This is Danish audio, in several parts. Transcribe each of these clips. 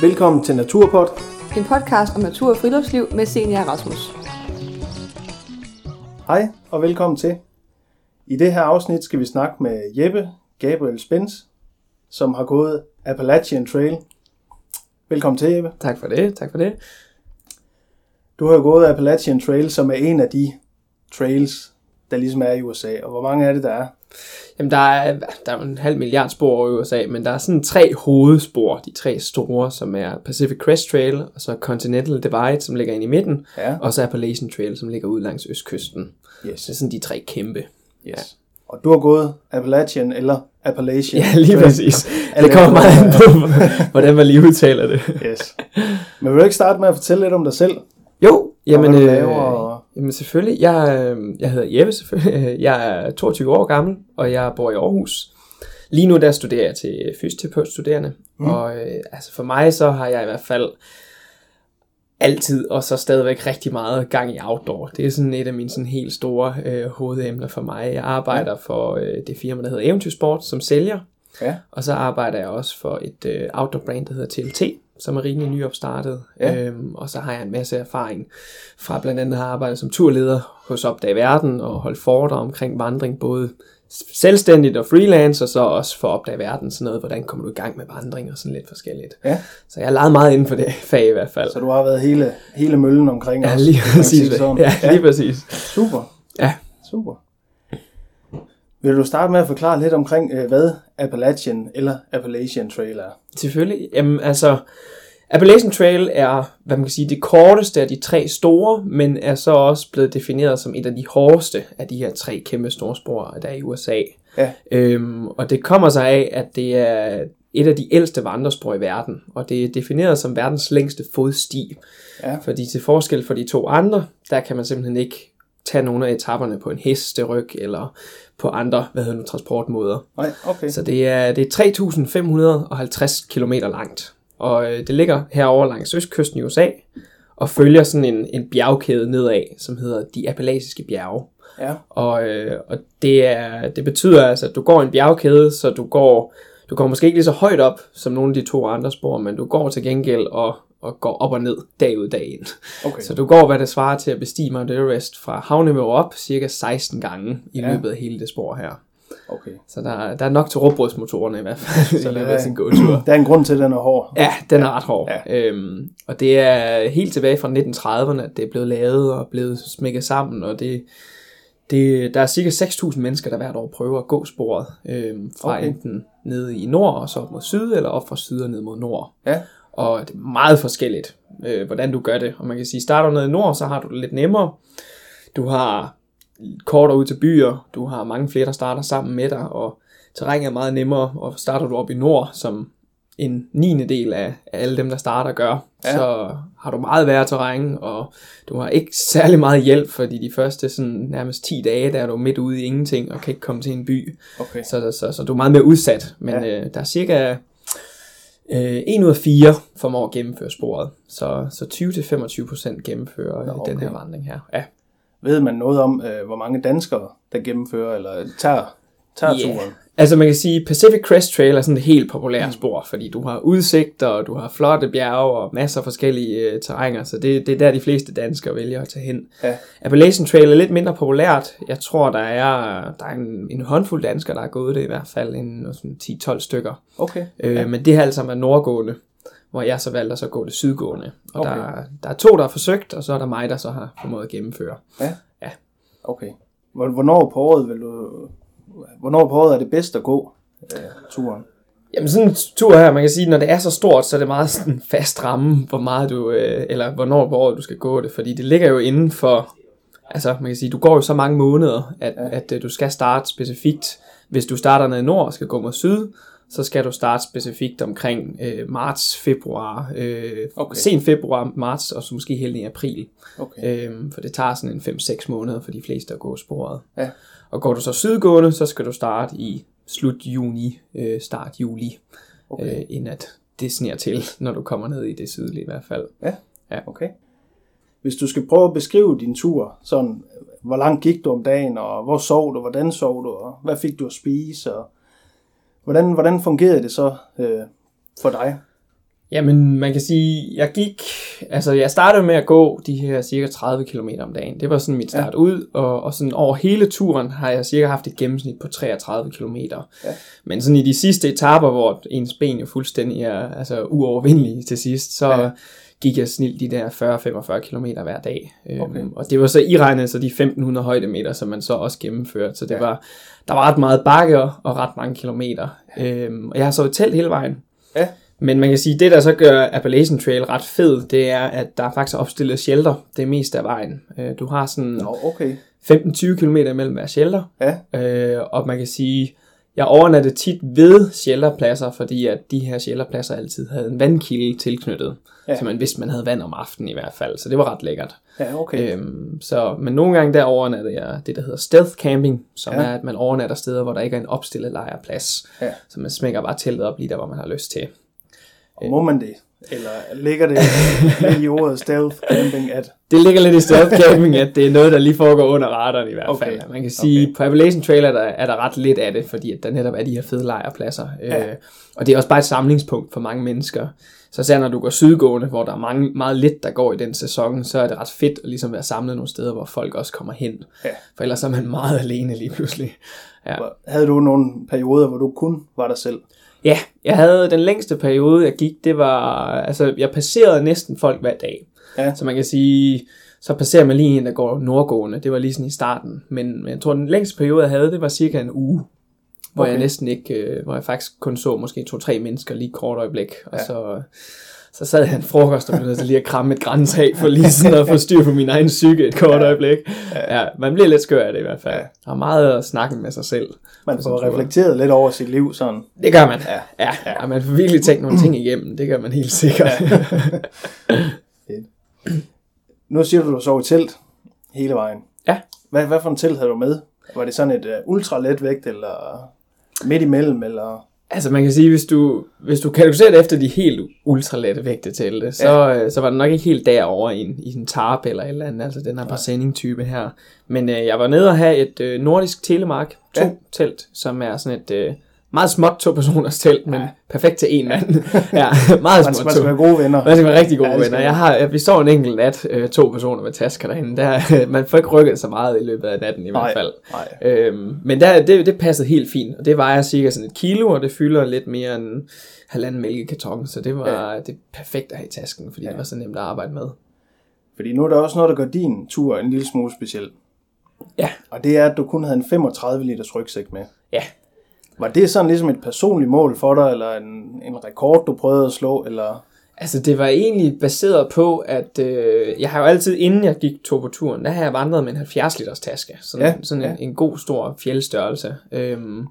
Velkommen til Naturpod. En podcast om natur og friluftsliv med Senior Rasmus. Hej og velkommen til. I det her afsnit skal vi snakke med Jeppe Gabriel Spens, som har gået Appalachian Trail. Velkommen til, Jeppe. Tak for det, tak for det. Du har jo gået Appalachian Trail, som er en af de trails, der ligesom er i USA. Og hvor mange er det, der er? Jamen, der er, der er en halv milliard spor over i USA, men der er sådan tre hovedspor, de tre store, som er Pacific Crest Trail, og så Continental Divide, som ligger ind i midten, Ja. og så Appalachian Trail, som ligger ud langs østkysten. Yes. Så det er sådan de tre kæmpe. yes. Og du har gået Appalachian eller Appalachian Ja, lige Trail. præcis. Det kommer meget an på, hvordan man lige udtaler det. Yes. Men vil du ikke starte med at fortælle lidt om dig selv? Jo, jamen, hvad du øh, laver, og- jamen selvfølgelig. Jeg, øh, jeg hedder Jeppe selvfølgelig. Jeg er 22 år gammel, og jeg bor i Aarhus. Lige nu der studerer jeg til fysioterapeutstuderende, mm. og øh, altså for mig så har jeg i hvert fald altid, og så stadigvæk rigtig meget gang i outdoor. Det er sådan et af mine sådan helt store øh, hovedemner for mig. Jeg arbejder for øh, det firma, der hedder Eventyrsport, som sælger, Ja. og så arbejder jeg også for et øh, outdoor brand, der hedder TLT, som er rimelig nyopstartet. Ja. Øhm, og så har jeg en masse erfaring fra blandt andet at have arbejdet som turleder hos Opdag Verden og holdt foredrag omkring vandring, både selvstændigt og freelance, og så også for Opdag Verden, sådan noget, hvordan kommer du i gang med vandring og sådan lidt forskelligt. Ja. Så jeg har leget meget inden for det fag i hvert fald. Så du har været hele, hele møllen omkring ja, lige sige præcis. sådan. Ja, lige præcis. Super. Ja. Super. Vil du starte med at forklare lidt omkring, øh, hvad Appalachian eller Appalachian Trail er? Selvfølgelig. Jamen, altså, Appalachian Trail er, hvad man kan sige, det korteste af de tre store, men er så også blevet defineret som et af de hårdeste af de her tre kæmpe store spor, der er i USA. Ja. Øhm, og det kommer sig af, at det er et af de ældste vandrespor i verden, og det er defineret som verdens længste fodsti. Ja. Fordi til forskel for de to andre, der kan man simpelthen ikke tage nogle af etaperne på en hesteryg, eller på andre, hvad hedder nu, transportmåder. Nej, okay. Så det er, det er 3.550 km langt, og øh, det ligger herover langs østkysten i USA, og følger sådan en, en bjergkæde nedad, som hedder de Appalachiske bjerge. Ja. Og, øh, og det, er, det betyder altså, at du går en bjergkæde, så du går, du går måske ikke lige så højt op, som nogle af de to andre spor, men du går til gengæld og, og går op og ned dag ud dag ind. Okay. Så du går, hvad det svarer til at bestige Mount Everest fra havniveau op, cirka 16 gange i Ja. løbet af hele det spor her. okay. Så der, der er nok til råbrødsmotorerne i hvert fald, Så der er- sin gåtur. Der er en grund til, at den er hård. Ja, den er ret hård. Ja. Øhm, og det er helt tilbage fra 1930'erne, at det er blevet lavet og blevet smækket sammen, og det, det, der er cirka 6.000 mennesker, der hvert år prøver at gå sporet øhm, fra okay. enten nede i nord og så op mod syd, eller op fra syd og ned mod nord. Ja. Og det er meget forskelligt, øh, hvordan du gør det. Og man kan sige, starter du nede i nord, så har du det lidt nemmere. Du har kortere ud til byer, du har mange flere, der starter sammen med dig, og terrænet er meget nemmere, og starter du op i nord, som en 9. del af, af alle dem, der starter gør, Ja. så har du meget værre terræn, og du har ikke særlig meget hjælp, fordi de første sådan, nærmest 10 dage, der er du midt ude i ingenting, og kan ikke komme til en by. Okay. Så, så, så du er meget mere udsat. Men ja. øh, der er cirka øh, 1 ud af 4 formår at gennemføre sporet. Så, så 20-25% gennemfører Nå, okay. den her vandring her. Ja. Ved man noget om, øh, hvor mange danskere, der gennemfører eller tager, tager Ja. turen? Altså man kan sige, Pacific Crest Trail er sådan et helt populært spor, fordi du har udsigter, og du har flotte bjerge og masser af forskellige øh, terrænger, så det, det er der de fleste danskere vælger at tage hen. Ja. Appalachian Trail er lidt mindre populært. Jeg tror, der er, der er en, en håndfuld danskere, der har gået det i hvert fald, en sådan 10-12 stykker. Okay. Øh, Ja. Men det har altså været nordgående, hvor jeg så valgte at så gå det sydgående. Og Okay. okay. der, der er to, der har forsøgt, og så er der mig, der så har formået at gennemføre. Okay. Hvor- Hvornår på året vil du... Hvornår på året er det bedst at gå øh, turen? Jamen sådan en tur her, man kan sige, når det er så stort, så er det meget sådan fast ramme, hvor meget du, øh, eller hvornår på året du skal gå det, fordi det ligger jo inden for, altså man kan sige, du går jo så mange måneder, at, Ja. ja. at øh, du skal starte specifikt, hvis du starter nede i nord og skal gå mod syd, så skal du starte specifikt omkring øh, marts, februar, øh, Okay. sen februar, marts og så måske helt i april. Okay. Øhm, for det tager sådan en 5-6 måneder for de fleste at gå sporet. Ja. Og går du så sydgående, så skal du starte i slut juni, øh, start juli, Okay. øh, inden at det sner til, når du kommer ned i det sydlige i hvert fald. Okay. Hvis du skal prøve at beskrive din tur, sådan, hvor langt gik du om dagen, og hvor sov du, hvordan sov du, og hvad fik du at spise, og hvordan, hvordan fungerede det så øh, for dig? Jamen, man kan sige, jeg gik, altså jeg startede med at gå de her cirka 30 km om dagen. Det var sådan mit start ja. ud, og, og sådan over hele turen har jeg cirka haft et gennemsnit på 33 km. Ja. Men sådan i de sidste etaper, hvor ens ben jo fuldstændig er altså, uovervindelige til sidst, så ja. gik jeg snilt de der 40-45 km hver dag. Okay. Øhm, og det var så iregnet så de 1500 højdemeter, som man så også gennemførte. Så det ja. var, der var ret meget bakke og ret mange kilometer. Øhm, og jeg har så telt hele vejen. Ja. Men man kan sige, at det der så gør Appalachian Trail ret fed, det er, at der faktisk er opstillet shelter det meste af vejen. Øh, du har sådan Nå, okay. 15-20 km mellem hver shelter. Ja. Øh, og man kan sige, jeg overnattede tit ved shelterpladser, fordi at de her shelterpladser altid havde en vandkilde tilknyttet. Ja. Så man vidste, man havde vand om aftenen i hvert fald. Så det var ret lækkert. Ja, okay. Øhm, så, men nogle gange der overnattede jeg det, der hedder stealth camping, som ja. er, at man overnatter steder, hvor der ikke er en opstillet lejrplads. Ja. Så man smækker bare teltet op lige der, hvor man har lyst til. Og må man det? Eller ligger det lidt i ordet stealth camping, at... Det ligger lidt i stealth camping, at det er noget, der lige foregår under radaren i hvert okay. fald. Man kan sige, okay. på Appalachian Trail er der, er der ret lidt af det, fordi at der netop er de her fede lejrpladser. Ja. Øh, og det er også bare et samlingspunkt for mange mennesker. Så selv når du går sydgående, hvor der er mange, meget lidt, der går i den sæson, så er det ret fedt at ligesom være samlet nogle steder, hvor folk også kommer hen. Ja. For ellers er man meget alene lige pludselig. Ja. Havde du nogle perioder, hvor du kun var der selv? Ja, jeg havde den længste periode, jeg gik, det var, altså jeg passerede næsten folk hver dag. Ja. Så man kan sige, så passerer man lige en, der går nordgående. Det var lige sådan i starten. Men jeg tror, den længste periode, jeg havde, det var cirka en uge. Hvor okay. jeg næsten ikke, øh, hvor jeg faktisk kun så måske to-tre mennesker lige kort øjeblik. Og ja. så så sad en frokost og blev lige at kramme et grænsag for lige sådan at få styr på min egen psyke et kort ja. øjeblik. Ja, man bliver lidt skør af det i hvert fald. Ja. Har meget at snakke med sig selv. Man får reflekteret lidt over sit liv sådan. Det gør man. Ja. Ja. ja. Og man får virkelig tænkt nogle ting igennem. Det gør man helt sikkert. Ja. nu siger du, du sov i telt hele vejen. Ja. Hvad, hvad for en telt havde du med? Var det sådan et uh, ultra let vægt, eller midt imellem, eller... Altså man kan sige, hvis du, hvis du kategoriserer det efter de helt ultralette vægte til det, så, ja. Øh, så var det nok ikke helt derover i en, i en tarp eller et eller andet, altså den her presenning type her. Men øh, jeg var nede og have et øh, nordisk telemark 2 ja. telt, som er sådan et, øh, meget småt to personers telt, men ja. perfekt til en mand. ja, meget småt. Man skal være gode venner. Man skal være rigtig gode ja, venner. Jeg har, vi står en enkelt nat, øh, to personer med tasker derinde. Der, man får ikke rykket så meget i løbet af natten i nej, hvert fald. Nej. Øhm, men der, det, det passede helt fint, og det vejer cirka sådan et kilo, og det fylder lidt mere end halvanden mælkekarton, så det var ja. det perfekt at have i tasken, fordi ja. det var så nemt at arbejde med. Fordi nu er der også noget, der gør din tur en lille smule speciel. Ja. Og det er, at du kun havde en 35 liters rygsæk med. Ja, var det sådan ligesom et personligt mål for dig, eller en, en rekord, du prøvede at slå, eller... Altså, det var egentlig baseret på, at øh, jeg har jo altid, inden jeg gik to på turen, der har jeg vandret med en 70 liters taske. Sådan, ja, sådan ja. En, en god, stor fjeldstørrelse. Øhm,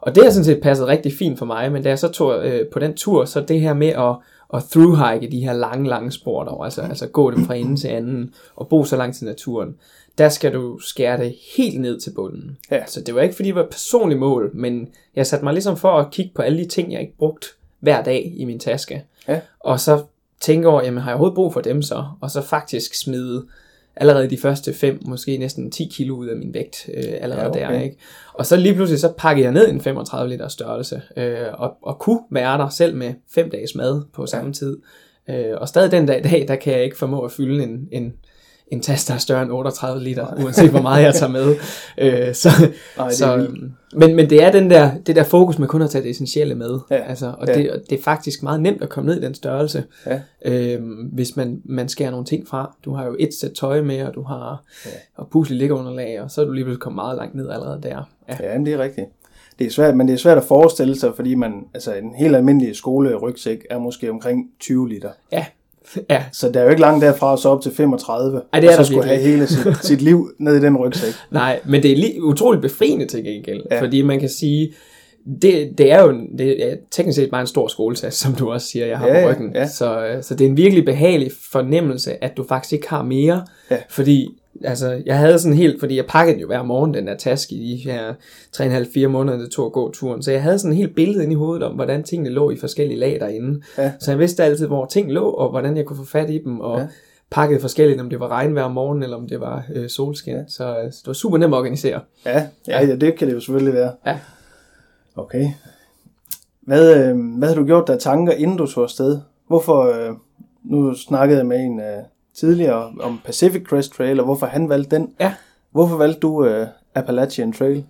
og det har sådan set passet rigtig fint for mig, men da jeg så tog øh, på den tur, så det her med at, at throughhike de her lange, lange spor dog, altså, altså gå dem fra ende til anden, og bo så langt til naturen, der skal du skære det helt ned til bunden. Ja. Så det var ikke fordi det var et personligt mål, men jeg satte mig ligesom for at kigge på alle de ting, jeg ikke brugt hver dag i min taske. Ja. Og så tænke over, jamen har jeg overhovedet brug for dem så? Og så faktisk smide allerede de første 5, måske næsten 10 kilo ud af min vægt øh, allerede ja, okay. der. Ikke? Og så lige pludselig så pakkede jeg ned en 35 liter størrelse, øh, og, og kunne være der selv med 5 dages mad på samme ja. tid. Øh, og stadig den dag i dag, der kan jeg ikke formå at fylde en, en en taske, der er større end 38 liter, Nej. uanset hvor meget jeg tager med. Øh, så, Nej, så, men, men det er den der, det der fokus med kun at tage det essentielle med. Ja. Altså, og, ja. det, og det er faktisk meget nemt at komme ned i den størrelse, ja. øh, hvis man, man skærer nogle ting fra. Du har jo et sæt tøj med, og du har ja. og pusle liggeunderlag, og så er du lige pludselig kommet meget langt ned allerede der. Ja, ja det er rigtigt. Det er svært, men det er svært at forestille sig, fordi man, altså en helt almindelig skolerygsæk er måske omkring 20 liter. Ja, Ja. Så der er jo ikke langt derfra så op til 35, Ej, det er og så skulle have hele sit, sit liv ned i den rygsæk. Nej, men det er lige utroligt befriende til gengæld, ja. fordi man kan sige, det, det er jo det er teknisk set bare en stor skoletaske, som du også siger, jeg har ja, på ryggen. Ja. Så, så det er en virkelig behagelig fornemmelse, at du faktisk ikke har mere, ja. fordi altså, jeg havde sådan helt, fordi jeg pakkede jo hver morgen den der taske i de her 3,5-4 måneder, det tog at gå turen. Så jeg havde sådan helt billede ind i hovedet om, hvordan tingene lå i forskellige lag derinde. Ja. Så jeg vidste altid, hvor ting lå, og hvordan jeg kunne få fat i dem, og ja. pakkede forskelligt, om det var regnvejr om morgenen, eller om det var øh, solskin. Ja. Så, øh, det var super nemt at organisere. Ja, ja, ja, det kan det jo selvfølgelig være. Ja. Okay. Hvad, øh, hvad har du gjort der tanker, inden du tog afsted? hvorfor, øh, nu snakkede jeg med en øh, tidligere om Pacific Crest Trail, og hvorfor han valgte den. Ja. Hvorfor valgte du øh, Appalachian Trail?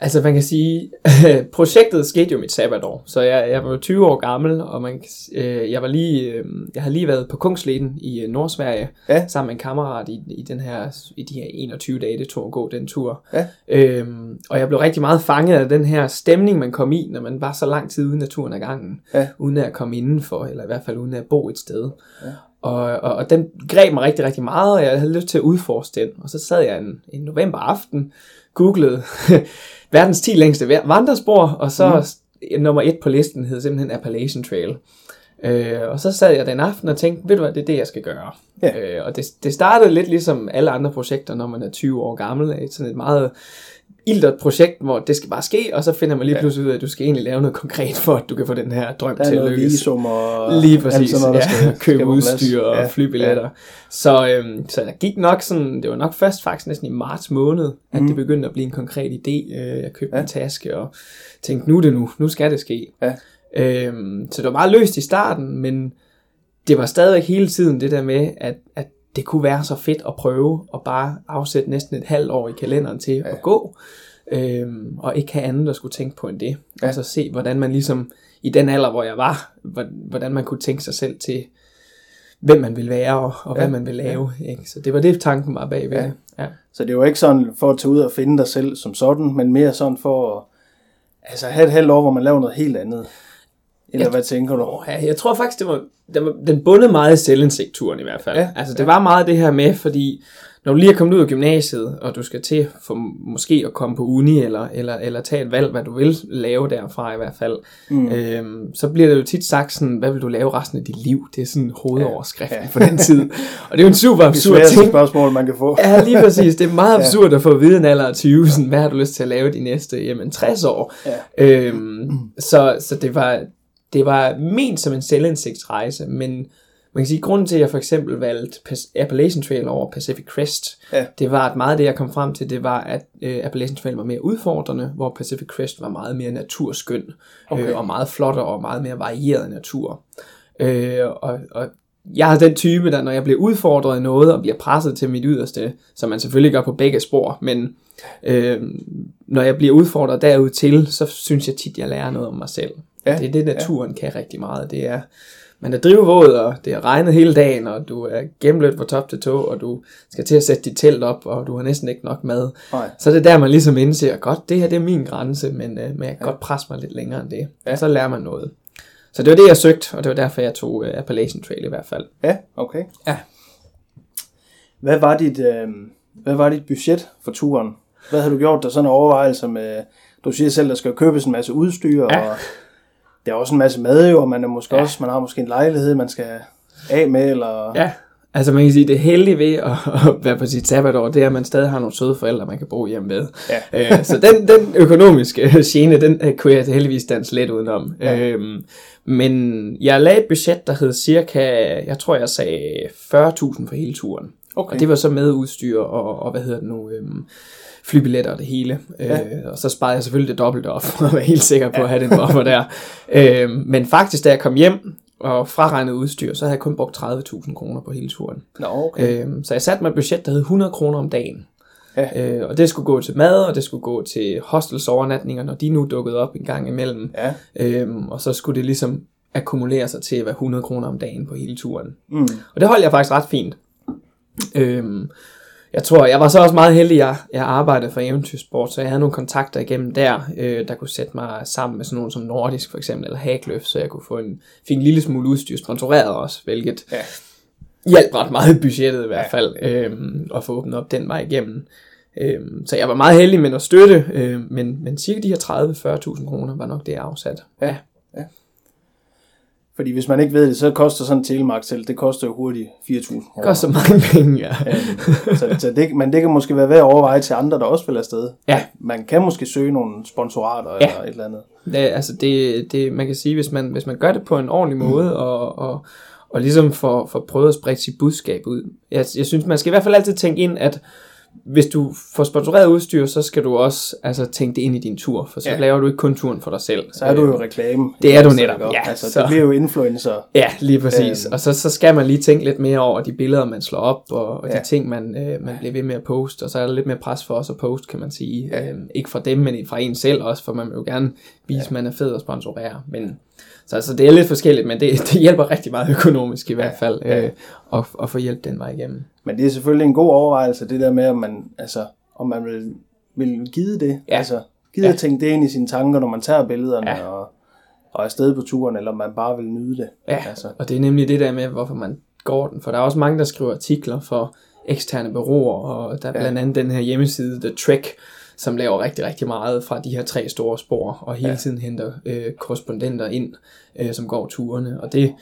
Altså man kan sige, projektet skete jo mit sabbatår, så jeg, jeg var 20 år gammel, og man, øh, jeg var lige, øh, jeg har lige været på Kungsleden i øh, Nordsverige, Ja. sammen med en kammerat i, i, den her, i de her 21 dage, det tog at gå den tur. Ja. Øhm, og jeg blev rigtig meget fanget af den her stemning, man kom i, når man var så lang tid uden naturen ad gangen, Ja. uden at komme indenfor, eller i hvert fald uden at bo et sted. Ja. Og, og, og den greb mig rigtig, rigtig meget, og jeg havde lyst til at udforske den. Og så sad jeg en, en november aften, googlede verdens 10 længste vandrespor, og så mm. nummer et på listen hed simpelthen Appalachian Trail. Øh, og så sad jeg den aften og tænkte, ved du hvad, det er det, jeg skal gøre. Ja. Øh, og det, det startede lidt ligesom alle andre projekter, når man er 20 år gammel. af Sådan et meget ildert projekt, hvor det skal bare ske, og så finder man lige Ja. pludselig ud af, at du skal egentlig lave noget konkret for, at du kan få den her drøm til at lykkes. visum og Lige præcis, sådan noget, der ja, skal, købe skal udstyr og Ja, flybilletter. Ja. Så, øhm, så der gik nok sådan, det var nok først faktisk næsten i marts måned, at Mhm. det begyndte at blive en konkret idé. Øh, Jeg købte Ja. en taske og tænkte, nu er det nu, nu skal det ske. Ja. Øhm, så det var meget løst i starten, men det var stadigvæk hele tiden det der med, at, at det kunne være så fedt at prøve og bare afsætte næsten et halvt år i kalenderen til ja. at gå, øhm, og ikke have andet, der skulle tænke på end det. Ja. Og så se, hvordan man ligesom, i den alder, hvor jeg var, hvor- hvordan man kunne tænke sig selv til, hvem man ville være, og, og Ja. hvad man ville lave. Ikke? Så det var det, tanken var bagved. Ja. Ja. Ja. Så det var ikke sådan for at tage ud og finde dig selv som sådan, men mere sådan for at altså, have et halvt år, hvor man laver noget helt andet. Eller Jeg- hvad tænker du? Åh, ja, jeg tror faktisk, det var, det var den bundede meget i selvindsigt-turen i hvert fald. Ja, altså, det var meget det her med, fordi når du lige er kommet ud af gymnasiet, og du skal til for måske at komme på uni, eller, eller, eller tage et valg, hvad du vil lave derfra i hvert fald, mm. øhm, så bliver det jo tit sagt sådan, hvad vil du lave resten af dit liv? Det er sådan hovedoverskriften Ja. ja. på den tid. Og det er jo en super Det absurd ting. spørgsmål, man kan få. Ja, lige præcis. Det er meget absurd at få at vide en alder af 20, sådan, hvad har du lyst til at lave de næste jamen, 60 år? Ja. Øhm, så, så det var, det var ment som en selvindsigtsrejse, men man kan sige, at grunden til, at jeg for eksempel valgte Appalachian Trail over Pacific Crest, Ja. det var, at meget af det, jeg kom frem til, det var, at øh, Appalachian Trail var mere udfordrende, hvor Pacific Crest var meget mere naturskøn, Okay. okay. øh, og meget flottere og meget mere varieret natur. Øh, og, og jeg er den type, der når jeg bliver udfordret i noget, og bliver presset til mit yderste, som man selvfølgelig gør på begge spor, men øh, når jeg bliver udfordret derud til, så synes jeg tit, jeg lærer noget om mig selv. Ja, det er det, naturen ja. kan rigtig meget. Det er, man er drivvåd, og det er regnet hele dagen, og du er gennemblødt fra top til tå, og du skal til at sætte dit telt op, og du har næsten ikke nok mad. Nej. Så er det der, man ligesom indser, godt, det her det er min grænse, men, øh, men jeg kan ja. godt presse mig lidt længere end det. Ja. Så lærer man noget. Så det var det, jeg søgte, og det var derfor, jeg tog uh, Appalachian Trail i hvert fald. Ja, okay. Ja. Hvad var dit, øh, hvad var dit budget for turen? Hvad havde du gjort der sådan en overvejelse med, du siger selv, der skal købes en masse udstyr, Ja. og der er også en masse mad jo, og man, er måske Ja. også, man har måske en lejlighed, man skal af med, eller... Ja, altså man kan sige, det heldige ved at, at være på sit sabbatår, det er, at man stadig har nogle søde forældre, man kan bo hjemme med. Ja. Øh, så den, den økonomiske øh, gene, den øh, kunne jeg heldigvis danse let udenom. Ja. Øhm, men jeg lagde et budget, der hed cirka, jeg tror jeg sagde 40.000 for hele turen. Okay. Og det var så med udstyr og, og hvad hedder det nu, øhm, flybilletter og det hele. Ja. Øh, og så sparede jeg selvfølgelig det dobbelte op, for at være helt sikker på at have den buffer der. Øh, men faktisk, da jeg kom hjem og fraregnede udstyr, så havde jeg kun brugt 30.000 kroner på hele turen. Nå, okay. Øh, så jeg satte mig et budget, der hed 100 kroner om dagen. Ja. Øh, og det skulle gå til mad, og det skulle gå til hostels overnatninger, når de nu dukkede op en gang imellem. Ja. Øhm, og så skulle det ligesom akkumulere sig til at være 100 kroner om dagen på hele turen. Mm. Og det holdt jeg faktisk ret fint. Øhm, jeg tror, jeg var så også meget heldig, at jeg, jeg arbejdede for Eventyrsport, så jeg havde nogle kontakter igennem der, øh, der kunne sætte mig sammen med sådan nogen som Nordisk for eksempel, eller Hagløf, så jeg kunne få en, fik en lille smule udstyr sponsoreret også, hvilket Ja. hjalp ret meget i budgettet i hvert fald, øhm, at få åbnet op den vej igennem. Øhm, så jeg var meget heldig med at støtte, øh, men, men cirka de her 30-40.000 kroner var nok det, jeg afsat. Ja. Fordi hvis man ikke ved det, så koster sådan en telemark selv, det koster jo hurtigt 4.000 Det kroner. koster mange penge, ja. Øhm, så, så det, men det kan måske være værd at overveje til andre, der også vil afsted. Ja. Man kan måske søge nogle sponsorater Ja. eller et eller andet. Det, altså det, det, man kan sige, hvis man, hvis man gør det på en ordentlig måde, og, og, og ligesom får, får prøvet at sprede sit budskab ud. Jeg, jeg synes, man skal i hvert fald altid tænke ind, at hvis du får sponsoreret udstyr, så skal du også altså, tænke det ind i din tur, for så Ja. ja. laver du ikke kun turen for dig selv. Så er du jo Øh, reklame. det er du netop, ja, Altså, så- det bliver jo influencer. Ja, lige præcis. Øhm. Og så, så skal man lige tænke lidt mere over de billeder, man slår op, og, og de Ja. ting, man, øh, man bliver ved med at poste. Og så er der lidt mere pres for os at poste, kan man sige. Ja. Øhm, ikke fra dem, men fra en selv også, for man vil jo gerne vise, at man er fed og sponsorere. Men, så altså, det er lidt forskelligt, men det, det hjælper rigtig meget økonomisk i hvert fald, Ja. øh, at, at få hjælp den vej igennem. Men det er selvfølgelig en god overvejelse, det der med, om man, altså, om man vil, vil give det. Ja. Altså, gider Ja. at tænke det ind i sine tanker, når man tager billederne Ja. og, og er afsted på turen, eller om man bare vil nyde det. Ja, Altså, og det er nemlig det der med, hvorfor man går den. For der er også mange, der skriver artikler for eksterne bureauer, og der er Ja. blandt andet den her hjemmeside, The Trek, som laver rigtig, rigtig meget fra de her tre store spor, og hele Ja. tiden henter øh, korrespondenter ind, øh, som går turene. Og det,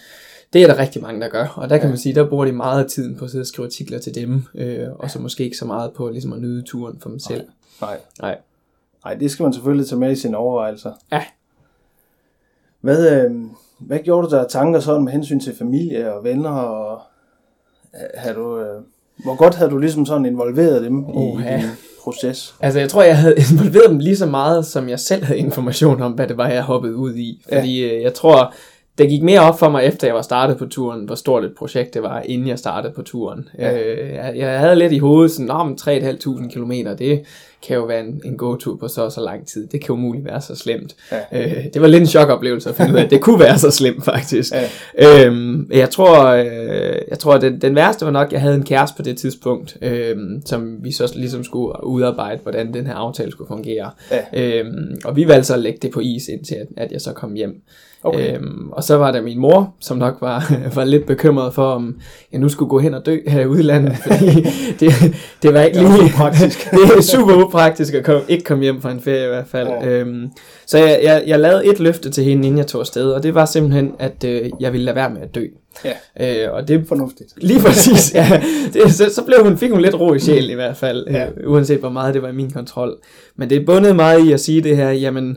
det er der rigtig mange, der gør. Og der kan man sige, der bruger de meget af tiden på at sidde og skrive artikler til dem, øh, og så måske ikke så meget på ligesom at nyde turen for dem selv. nej. Nej. Nej, det skal man selvfølgelig tage med i sine overvejelser. Ja. Hvad, øh, hvad gjorde du der tanker sådan med hensyn til familie og venner? Og, øh, havde du, øh, hvor godt havde du ligesom sådan involveret dem i, i. proces? Altså, jeg tror, jeg havde involveret dem lige så meget, som jeg selv havde information om, hvad det var, jeg hoppede ud i. Ja. Fordi øh, jeg tror, det gik mere op for mig, efter jeg var startet på turen, hvor stort et projekt det var, inden jeg startede på turen. Ja. Øh, jeg, jeg havde lidt i hovedet sådan, om 3.500 km, det kan jo være en, en go-tur på så og så lang tid. Det kan umuligt være så slemt. Ja. Øh, det var lidt en chokoplevelse at finde ud af, at det kunne være så slemt faktisk. Ja. Øhm, jeg tror, øh, jeg tror at den, den værste var nok, at jeg havde en kæreste på det tidspunkt, øhm, som vi så ligesom skulle udarbejde, hvordan den her aftale skulle fungere. Ja. Øhm, og vi valgte så at lægge det på is, indtil at, at jeg så kom hjem. Okay. Øhm, og så var der min mor, som nok var, var lidt bekymret for, om jeg nu skulle gå hen og dø her i udlandet, det, det var ikke Det lige... upraktisk. det er super upraktisk at komme, ikke komme hjem fra en ferie i hvert fald. Ja. Øhm, så jeg, jeg, jeg lavede et løfte til hende, inden jeg tog afsted, og det var simpelthen, at øh, jeg ville lade være med at dø. Ja. Øh, og det Fornuftigt. Lige præcis, ja. Det, så, så blev hun, fik hun lidt ro i sjælen i hvert fald, Ja. ja. øh, uanset hvor meget det var i min kontrol. Men det er bundet meget i at sige det her, jamen,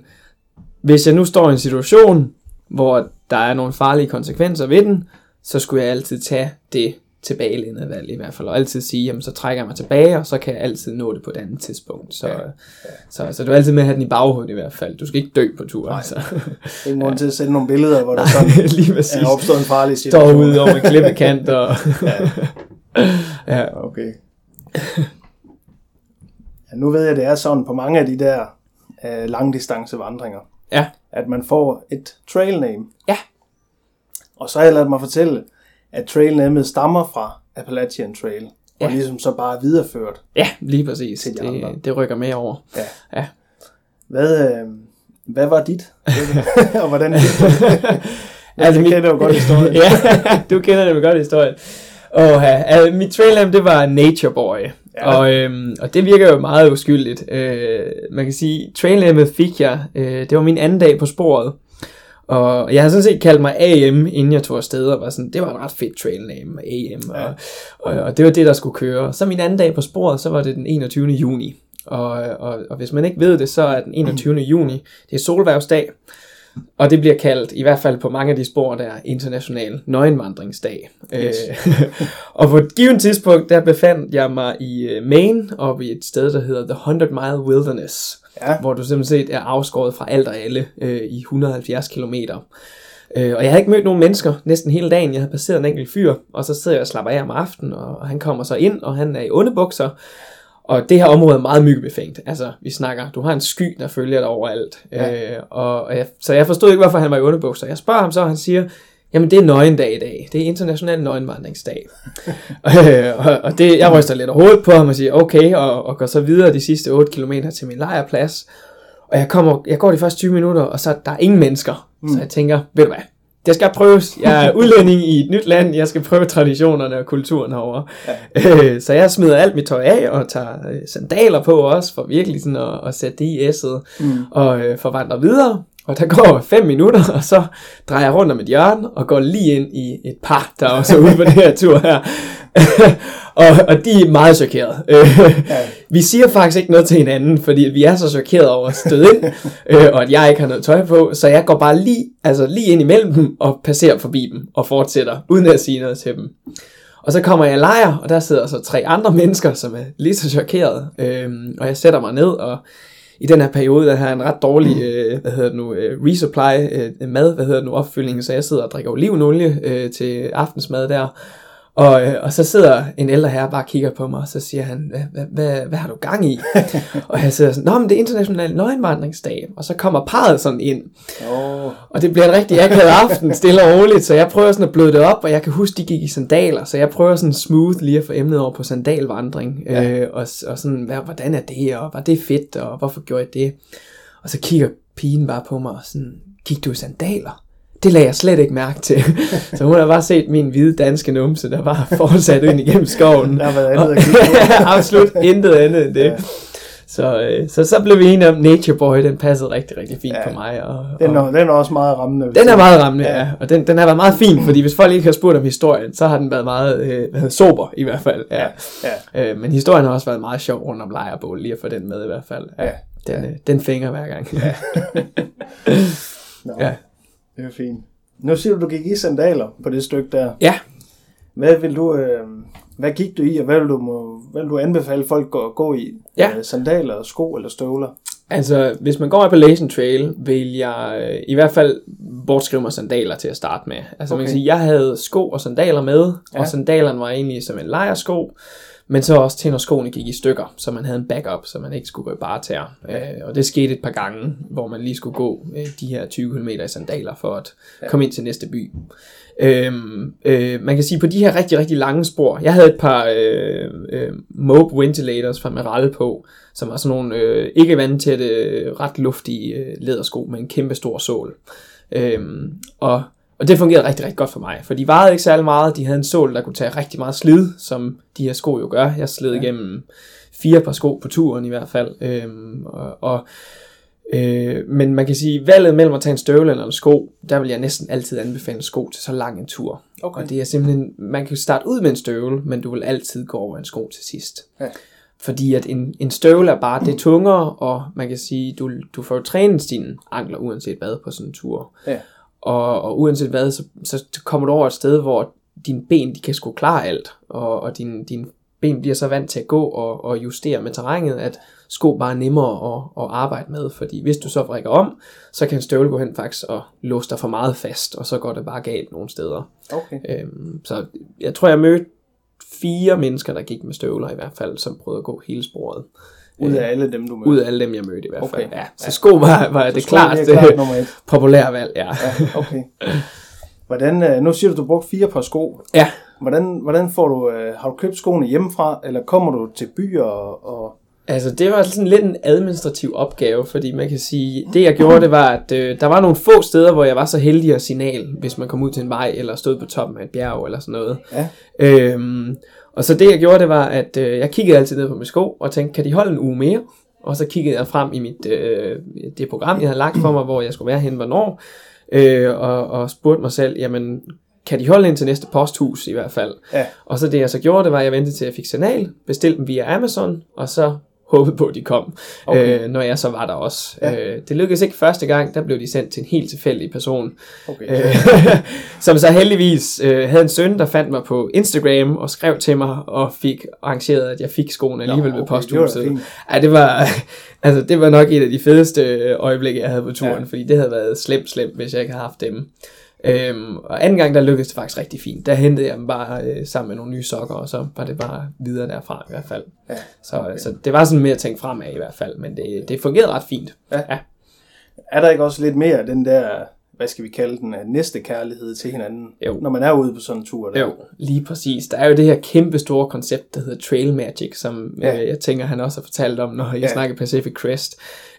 hvis jeg nu står i en situation, hvor der er nogle farlige konsekvenser ved den, så skulle jeg altid tage det tilbagelændet valg i hvert fald, og altid sige, jamen så trækker jeg mig tilbage, og så kan jeg altid nå det på et andet tidspunkt. Så, Ja. ja. så, så du er altid med at have den i baghovedet i hvert fald. Du skal ikke dø på tur. Altså. Ingen grund til at sende nogle billeder, hvor der sådan Lige er opstået en farlig Står situation. ude over en klippekant. Og... ja. Okay. Ja, nu ved jeg, det er sådan på mange af de der øh, langdistancevandringer, ja. at man får et trail name. Ja. Og så har jeg ladet mig fortælle, at trail namet stammer fra Appalachian Trail, ja. og Ja. ligesom så bare er videreført. Ja, lige præcis. Til de andre. Det, det rykker med over. Ja. Ja. Hvad, øh, hvad var dit? og hvordan det? Altså, jeg mit- kender jo godt historien. ja, du kender det med godt historien. Og altså, mit trail name, det var Nature Boy. Ja. Ja. Og, øhm, og det virker jo meget uskyldigt. Øh, man kan sige, trail name fik jeg, øh, det var min anden dag på sporet. Og jeg havde sådan set kaldt mig AM, inden jeg tog afsted, og var sådan, det var et ret fedt trail name, AM, Ja. og, og, og det var det, der skulle køre. Så min anden dag på sporet, så var det den 21. juni. Og, og, og hvis man ikke ved det, så er den 21. juni, det er solværvsdag, og det bliver kaldt, i hvert fald på mange af de spor, der er international nøgenvandringsdag. Yes. Øh, og på et givet tidspunkt, der befandt jeg mig i øh, Maine, oppe i et sted, der hedder The 100 Mile Wilderness Ja. hvor du simpelthen set er afskåret fra alt og alle øh, i 170 km. Øh, og jeg havde ikke mødt nogen mennesker næsten hele dagen. Jeg havde passeret en enkelt fyr, og så sidder jeg og slapper af om aftenen, og han kommer så ind, og han er i underbukser. Og det her område er meget myggebefængt. Altså, vi snakker, du har en sky, der følger dig overalt. Ja. Øh, og og jeg, så jeg forstod ikke, hvorfor han var i underbukser. Jeg spørger ham så, og han siger, jamen det er nøgendag i dag. Det er international nøgenvandringsdag. øh, og, og det, jeg ryster lidt af hovedet på ham og siger, okay, og, og går så videre de sidste 8 km til min lejrplads. Og jeg, kommer, jeg går de første 20 minutter, og så der er ingen mennesker. Mm. Så jeg tænker, ved du hvad, det skal prøves. Jeg er udlænding i et nyt land, jeg skal prøve traditionerne og kulturen herovre. Ja. Øh, så jeg smider alt mit tøj af, og tager øh, sandaler på også, for virkelig sådan at, at sætte det i æsset, mm. og øh, forvandler videre. Og der går fem minutter, og så drejer jeg rundt om et hjørne, og går lige ind i et par, der er også ude på det her tur her. Og, og de er meget chokeret. Øh, vi siger faktisk ikke noget til hinanden, fordi vi er så chokeret over at støde ind, øh, og at jeg ikke har noget tøj på, så jeg går bare lige, altså lige ind imellem dem, og passerer forbi dem, og fortsætter, uden at sige noget til dem. Og så kommer jeg i lejr, og der sidder så tre andre mennesker, som er lige så chokeret. Øhm, og jeg sætter mig ned, og i den her periode, der har jeg en ret dårlig, øh, hvad hedder det nu, øh, resupply øh, mad, hvad hedder det nu, opfyldning, så jeg sidder og drikker olivenolie øh, til aftensmad der. Og, øh, og så sidder en ældre herre bare kigger på mig, og så siger han, hvad, hvad, hvad, har du gang i? og jeg sidder sådan, nå, men det er international nøgenvandringsdag. Og så kommer parret sådan ind. Oh. Og det bliver en rigtig akavet aften, stille og roligt, så jeg prøver sådan at bløde det op, og jeg kan huske, de gik i sandaler, så jeg prøver sådan smooth lige at få emnet over på sandalvandring, ja. øh, og, og sådan, hvad, hvordan er det, og var det fedt, og hvorfor gjorde jeg det? Og så kigger pigen bare på mig og sådan, gik du i sandaler? Det lagde jeg slet ikke mærke til. Så hun har bare set min hvide danske numse, der var fortsat ind igennem skoven. Der været andet Og-. Absolut intet andet end det. Ja. Ja. Så, øh, så så blev vi enige om Nature Boy, den passede rigtig, rigtig fint Ja. ja. på mig. Og, Den og, er, den er også meget rammende. den er meget rammende, Ja. ja. ja. Og den, den har været meget fin, fordi hvis folk ikke har spurgt om historien, så har den været meget øh, hvad hedder, sober i hvert fald. Ja. Ja. Øh, men historien har også været meget sjov rundt om lejrebål, lige at få den med i hvert fald. Ja. Ja. Den, øh, den fænger hver gang. Ja. Nå, ja. Det er fint. Nu siger du, du gik i sandaler på det stykke der. ja. Hvad vil du, øh, hvad gik du i, og hvad vil du, må, hvad vil du anbefale folk at gå i? Ja. Øh, sandaler, sko eller støvler? Altså, hvis man går Appalachian Trail, vil jeg øh, i hvert fald bortskrive mig sandaler til at starte med. Altså, okay. man kan sige, jeg havde sko og sandaler med. Ja. og sandalerne var egentlig som en lejersko, men så også til, når skoene gik i stykker, så man havde en backup, så man ikke skulle gå i bare tær. Øh, og det skete et par gange, hvor man lige skulle gå øh, de her 20 km i sandaler for at ja. komme ind til næste by. Øhm, øh, man kan sige, på de her rigtig, rigtig lange spor, jeg havde et par øh, øh, Mobe Ventilators fra Meral på, som var sådan nogle øh, ikke vandtætte, ret luftige øh, lædersko med en kæmpe stor sål. Øhm, og, og det fungerede rigtig, rigtig godt for mig, for de varede ikke særlig meget. De havde en sål, der kunne tage rigtig meget slid, som de her sko jo gør. Jeg sled ja. igennem fire par sko på turen i hvert fald. Øhm, og, og Øh, men man kan sige, valget mellem at tage en støvle eller en sko, der vil jeg næsten altid anbefale en sko til så lang en tur. Okay. Og det er simpelthen, man kan starte ud med en støvle, men du vil altid gå over en sko til sidst. Ja. Fordi at en, en støvle er bare det er tungere, og man kan sige, du, du får jo trænet dine ankler uanset hvad på sådan en tur. Ja. Og, og uanset hvad, så, så kommer du over et sted, hvor dine ben de kan sgu klare alt, og, og dine, dine ben bliver så vant til at gå og, og justere med terrænet, at sko bare er nemmere at, at arbejde med, fordi hvis du så vrikker om, så kan en støvle gå hen faktisk og låse dig for meget fast, og så går det bare galt nogle steder. Okay. Øhm, så jeg tror, jeg mødte fire mennesker, der gik med støvler i hvert fald, som prøvede at gå hele sporet. Ud af alle dem, du mødte. Ud af alle dem, jeg mødte i hvert fald. Okay. Ja, så sko var, var det klart, det klart det nummer et. populære valg, ja. Ja, okay. Hvordan, øh, nu siger du, du brugte fire par sko. ja. Hvordan, hvordan får du, øh, har du købt skoene hjemmefra, eller kommer du til byer og, og Altså, det var sådan lidt en administrativ opgave, fordi man kan sige, det jeg gjorde, det var, at øh, der var nogle få steder, hvor jeg var så heldig at signal, hvis man kom ud til en vej, eller stod på toppen af et bjerg, eller sådan noget. Ja. Øhm, og så det jeg gjorde, det var, at øh, jeg kiggede altid ned på mine sko, og tænkte, kan de holde en uge mere? Og så kiggede jeg frem i mit, øh, det program, jeg havde lagt for mig, hvor jeg skulle være hen, hvornår, øh, og, og spurgte mig selv, jamen, kan de holde ind til næste posthus i hvert fald? Ja. Og så det jeg så gjorde, det var, at jeg ventede til at jeg fik signal, bestilte dem via Amazon, og så håbede på, at de kom, Okay. øh, når jeg så var der også. Ja. Ja. Øh, det lykkedes ikke første gang, der blev de sendt til en helt tilfældig person, Okay. øh, som så heldigvis øh, havde en søn, der fandt mig på Instagram og skrev til mig og fik arrangeret, at jeg fik skoene alligevel ved okay, det var da posthuset. fint. Ej, det var, altså, det var nok et af de fedeste øh, øjeblikke, jeg havde på turen, Ja. ja. fordi det havde været slemt, slemt, hvis jeg ikke havde haft dem. Øhm, og anden gang, der lykkedes det faktisk rigtig fint. Der hentede jeg dem bare øh, sammen med nogle nye sokker, og så var det bare videre derfra i hvert fald. Ja, Så, okay. så det var sådan mere at tænke fremad i hvert fald, men det, det fungerede ret fint. Ja. ja. Er der ikke også lidt mere den der, hvad skal vi kalde den, øh, næste kærlighed til hinanden, Jo. når man er ude på sådan en tur? Der? Jo, lige præcis. Der er jo det her kæmpe store koncept, der hedder Trail Magic, som Ja. øh, jeg tænker, han også har fortalt om, når jeg Ja. snakker Pacific Crest.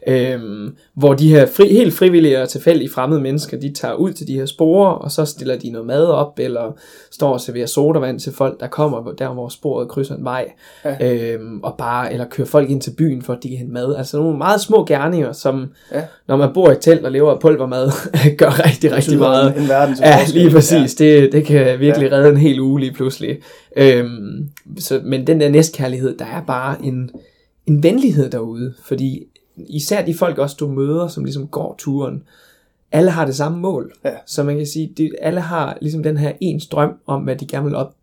Øhm, hvor de her fri, helt frivillige og tilfældige fremmede mennesker, de tager ud til de her sporer, og så stiller de noget mad op, eller står og serverer sodavand til folk, der kommer der, hvor sporet krydser en vej. Ja. Øhm, og bare, eller kører folk ind til byen, for at de kan hente mad. Altså nogle meget små gerninger, som Ja. når man bor i et telt og lever af pulvermad, gør rigtig, rigtig Betyder meget. En, en verden Ja, lige præcis. Ja. Det, det kan virkelig ja. redde en hel uge lige pludselig. Øhm, så, men den der næstkærlighed, der er bare en, en venlighed derude. Fordi især de folk også, du møder, som ligesom går turen, alle har det samme mål. Ja. Så man kan sige, det, alle har ligesom den her ens drøm om, hvad de gerne vil op,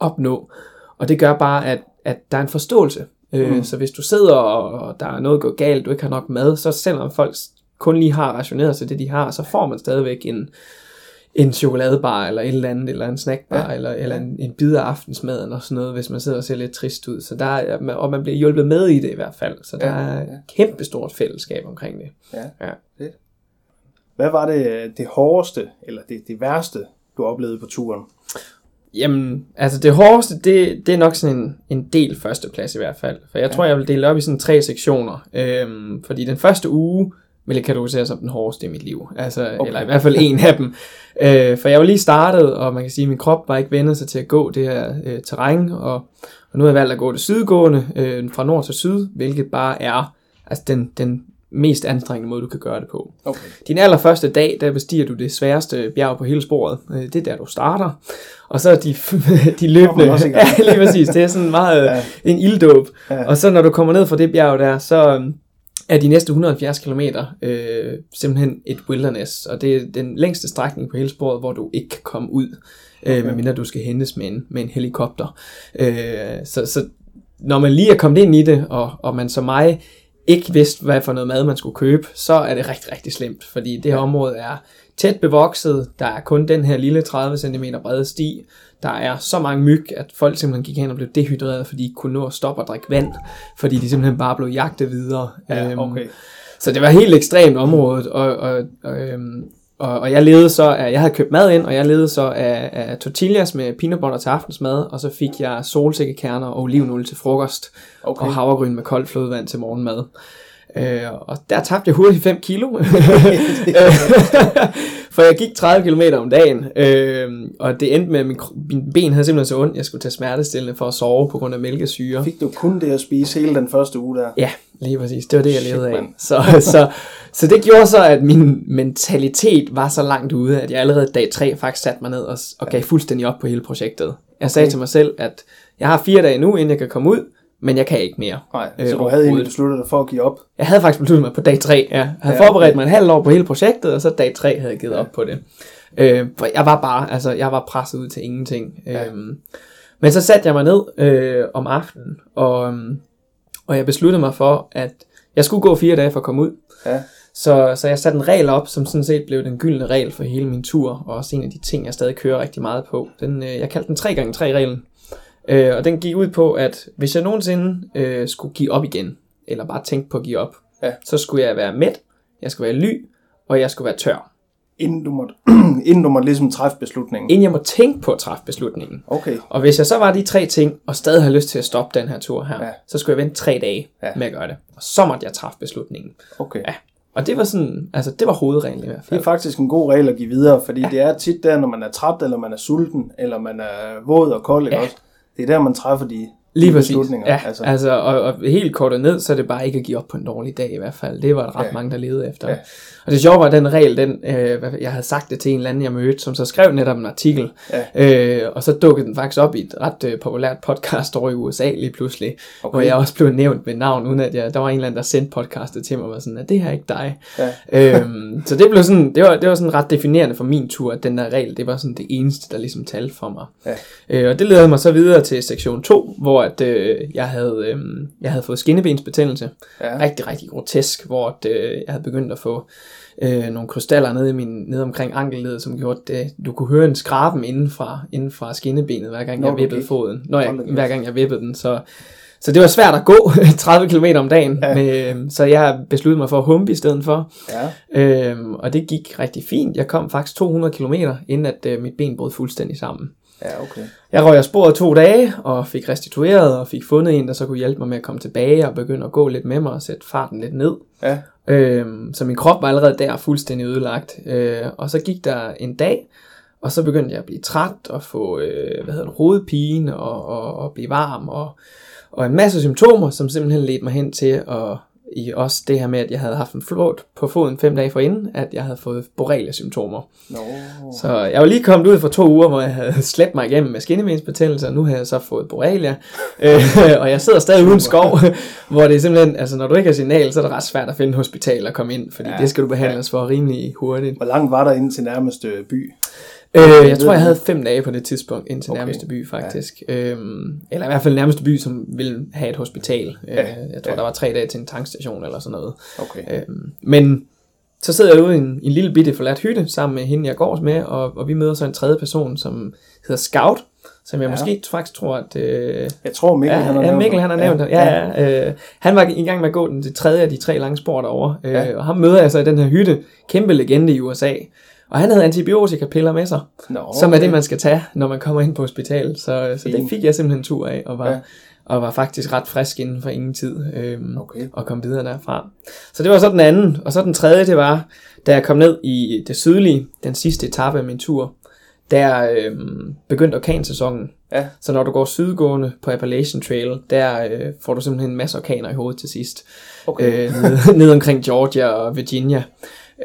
opnå. Og det gør bare, at, at der er en forståelse. Øh, Mm. Så hvis du sidder, og, og der er noget gået galt, du ikke har nok mad, så selvom folk kun lige har rationeret sig det, de har, så får man stadigvæk en, en chokoladebar, eller et eller andet, eller en snackbar, Ja. ja. eller, eller en, en bid af aftensmad, eller sådan noget, hvis man sidder og ser lidt trist ud. Så der er, og man bliver hjulpet med i det i hvert fald. Så der Ja, er ja. et kæmpe stort fællesskab omkring det. Ja. Ja. Fedt. Hvad var det, det hårdeste, eller det, det værste, du oplevede på turen? Jamen, altså det hårdeste, det, det er nok sådan en, en del førsteplads i hvert fald. For jeg tror, jeg vil dele op i sådan tre sektioner. Øhm, fordi den første uge vil jeg kategorisere som den hårdeste i mit liv. Altså, Okay. eller i hvert fald en af dem. Øh, for jeg var lige startet, og man kan sige, at min krop var ikke vendet sig til at gå det her øh, terræn. Og, og nu har jeg valgt at gå det sydgående, øh, fra nord til syd, hvilket bare er altså den, den mest anstrengende måde, du kan gøre det på. Okay. Din allerførste dag, der bestiger du det sværeste bjerg på hele sporet. Øh, Det er der, du starter. Og så er de, de løbende... Også ja, lige præcis. Det er sådan meget Ja. en ilddåb. Ja. Ja. Og så når du kommer ned fra det bjerg der, så øhm, er de næste 170 km øh, simpelthen et wilderness. Og det er den længste strækning på hele sporet, hvor du ikke kan komme ud. Øh, Okay. medmindre du skal hentes med en, med en helikopter. Øh, så, så når man lige er kommet ind i det, og, og man som mig ikke vidste, hvad for noget mad man skulle købe, så er det rigtig, rigtig slemt, fordi det her område er tæt bevokset, der er kun den her lille 30 cm brede sti, der er så mange myg, at folk simpelthen gik hen og blev dehydreret, fordi de ikke kunne nå at stoppe og drikke vand, fordi de simpelthen bare blev jagtet videre. Ja, Øhm, okay. så det var helt ekstremt området, og, og, og, øhm, og, og jeg levede så af, jeg havde købt mad ind, og jeg levede så af, af tortillas med peanut butter til aftensmad, og så fik jeg solsikkekerner og olivenolie til frokost, Okay. okay. og havregryn med koldt flødevand til morgenmad. Øh, og der tabte jeg hurtigt 5 kilo. For jeg gik 30 km om dagen, øh, og det endte med, at min, min ben havde simpelthen så ondt, jeg skulle tage smertestillende for at sove på grund af mælkesyre. Fik du kun det at spise hele den første uge der? Ja, lige præcis. Det var det, jeg Shit, levede af. mand. Så, så, så det gjorde så, at min mentalitet var så langt ude, at jeg allerede dag 3 faktisk satte mig ned og, og gav fuldstændig op på hele projektet. Jeg sagde Okay. til mig selv, at jeg har fire dage nu, inden jeg kan komme ud, men jeg kan ikke mere. Nej, Øh, så du havde egentlig besluttet dig for at give op? Jeg havde faktisk besluttet mig på dag 3. Ja. Jeg havde Ja, forberedt okay. mig en halv år på hele projektet, og så dag 3 havde jeg givet Ja. op på det. Øh, for jeg var bare, altså jeg var presset ud til ingenting. Ja. Ja. Øhm, men så satte jeg mig ned øh, om aftenen, og, øhm, og jeg besluttede mig for, at jeg skulle gå fire dage for at komme ud. Ja. Så, så jeg satte en regel op, som sådan set blev den gyldne regel for hele min tur, og også en af de ting, jeg stadig kører rigtig meget på. Den, øh, jeg kaldte den 3x3-reglen. Øh, og den gik ud på, at hvis jeg nogensinde øh, skulle give op igen, eller bare tænke på at give op, Ja. så skulle jeg være mæt, jeg skulle være ly, og jeg skulle være tør. Inden du måtte, inden du måtte ligesom træffe beslutningen? Inden jeg må tænke på at træffe beslutningen. Okay. Og hvis jeg så var de tre ting, og stadig havde lyst til at stoppe den her tur her, Ja. ja. så skulle jeg vente tre dage Ja. ja. med at gøre det. Og så måtte jeg træffe beslutningen. Okay. Ja. Og det var sådan, altså det var hovedreglen i hvert Det fald. er faktisk en god regel at give videre, fordi det er tit der, når man er træt, eller man er sulten, eller man er våd og kold, ikke Ja. også? Det er der, man træffer de, Lige præcis. Ja, altså, altså og, og helt kortet ned, så er det bare ikke at give op på en dårlig dag i hvert fald. Det var der ret Ja. mange, der levede efter. Ja. Og det sjove var, den regel, den, øh, jeg havde sagt det til en eller anden, jeg mødte, som så skrev netop en artikel. Ja. Øh, og så dukkede den faktisk op i et ret øh, populært podcast over i USA lige pludselig. Okay. Hvor jeg også blev nævnt med navn, uden at jeg, der var en eller anden, der sendte podcastet til mig, og var sådan, at det her er ikke dig. Ja. øhm, så det blev sådan, det var, det var sådan ret definerende for min tur, at den der regel, det var sådan det eneste, der ligesom talte for mig. Ja. Øh, og det leder mig så videre til sektion 2, hvor at, øh, jeg, havde, øh, jeg havde fået skinnebensbetændelse. Ja. Rigtig, rigtig grotesk, hvor at, øh, jeg havde begyndt at få øh, nogle krystaller nede, i min, nede omkring ankelledet, som gjorde, at øh, du kunne høre en skraben inden fra, inden fra skinnebenet, hver gang Når jeg vippede gik. foden. Når jeg, hver gang jeg vippede den, så... Så det var svært at gå 30 km om dagen, Ja. ja. med, øh, så jeg besluttede mig for at humpe i stedet for. Ja. Øhm, og det gik rigtig fint. Jeg kom faktisk 200 km, inden at øh, mit ben brød fuldstændig sammen. Ja, okay. Jeg røg af sporet to dage, og fik restitueret, og fik fundet en, der så kunne hjælpe mig med at komme tilbage, og begynde at gå lidt med mig, og sætte farten lidt ned. Ja. Øhm, så min krop var allerede der fuldstændig ødelagt. Øh, og så gik der en dag, og så begyndte jeg at blive træt, og få øh, hvad hedder det, hovedpine, og, og, og blive varm, og, og en masse symptomer, som simpelthen ledte mig hen til at i også det her med, at jeg havde haft en flåt på foden fem dage forinden, at jeg havde fået borrelia-symptomer. Nå. Så jeg var lige kommet ud for to uger, hvor jeg havde slæbt mig igennem med skinnebensbetændelse, og nu har jeg så fået borrelia. øh, og jeg sidder stadig uden skov, hvor det er simpelthen, altså når du ikke har signal, så er det ret svært at finde et hospital og komme ind, fordi Ja, ja, det skal du behandles for rimelig hurtigt. Hvor langt var der ind til nærmeste by? Øh, jeg tror, jeg havde fem dage på det tidspunkt ind til Okay. nærmeste by, faktisk. Ja. Øhm, eller i hvert fald nærmeste by, som ville have et hospital. Ja. Ja. Øh, jeg tror, Ja. der var tre dage til en tankstation eller sådan noget. Okay. Øhm, men så sidder jeg ude i en, en lille bitte forladt hytte sammen med hende, jeg går med, og, og vi møder så en tredje person, som hedder Scout, som jeg Ja. ja. måske faktisk tror, at... Øh, Jeg tror, Mikkel ja, han har ja, nævnt Mikkel han har nævnt det. Ja, ja. Øh, han var i gang med at gå den det tredje af de tre lange spor derovre, øh, Ja. og ham møder jeg så i den her hytte, kæmpe legende i USA. Og han havde antibiotikapiller med sig, Nå, som er det, man skal tage, når man kommer ind på hospital. Så, så det fik jeg simpelthen en tur af, og var, ja. og var faktisk ret frisk inden for ingen tid. Øhm, Okay. og kom videre derfra. Så det var så den anden. Og så den tredje, det var, da jeg kom ned i det sydlige, den sidste etape af min tur, der øhm, begyndte orkansæsonen. Ja. Så når du går sydgående på Appalachian Trail, der øh, får du simpelthen en masse orkaner i hovedet til sidst. Okay. Øh, ned, ned omkring Georgia og Virginia.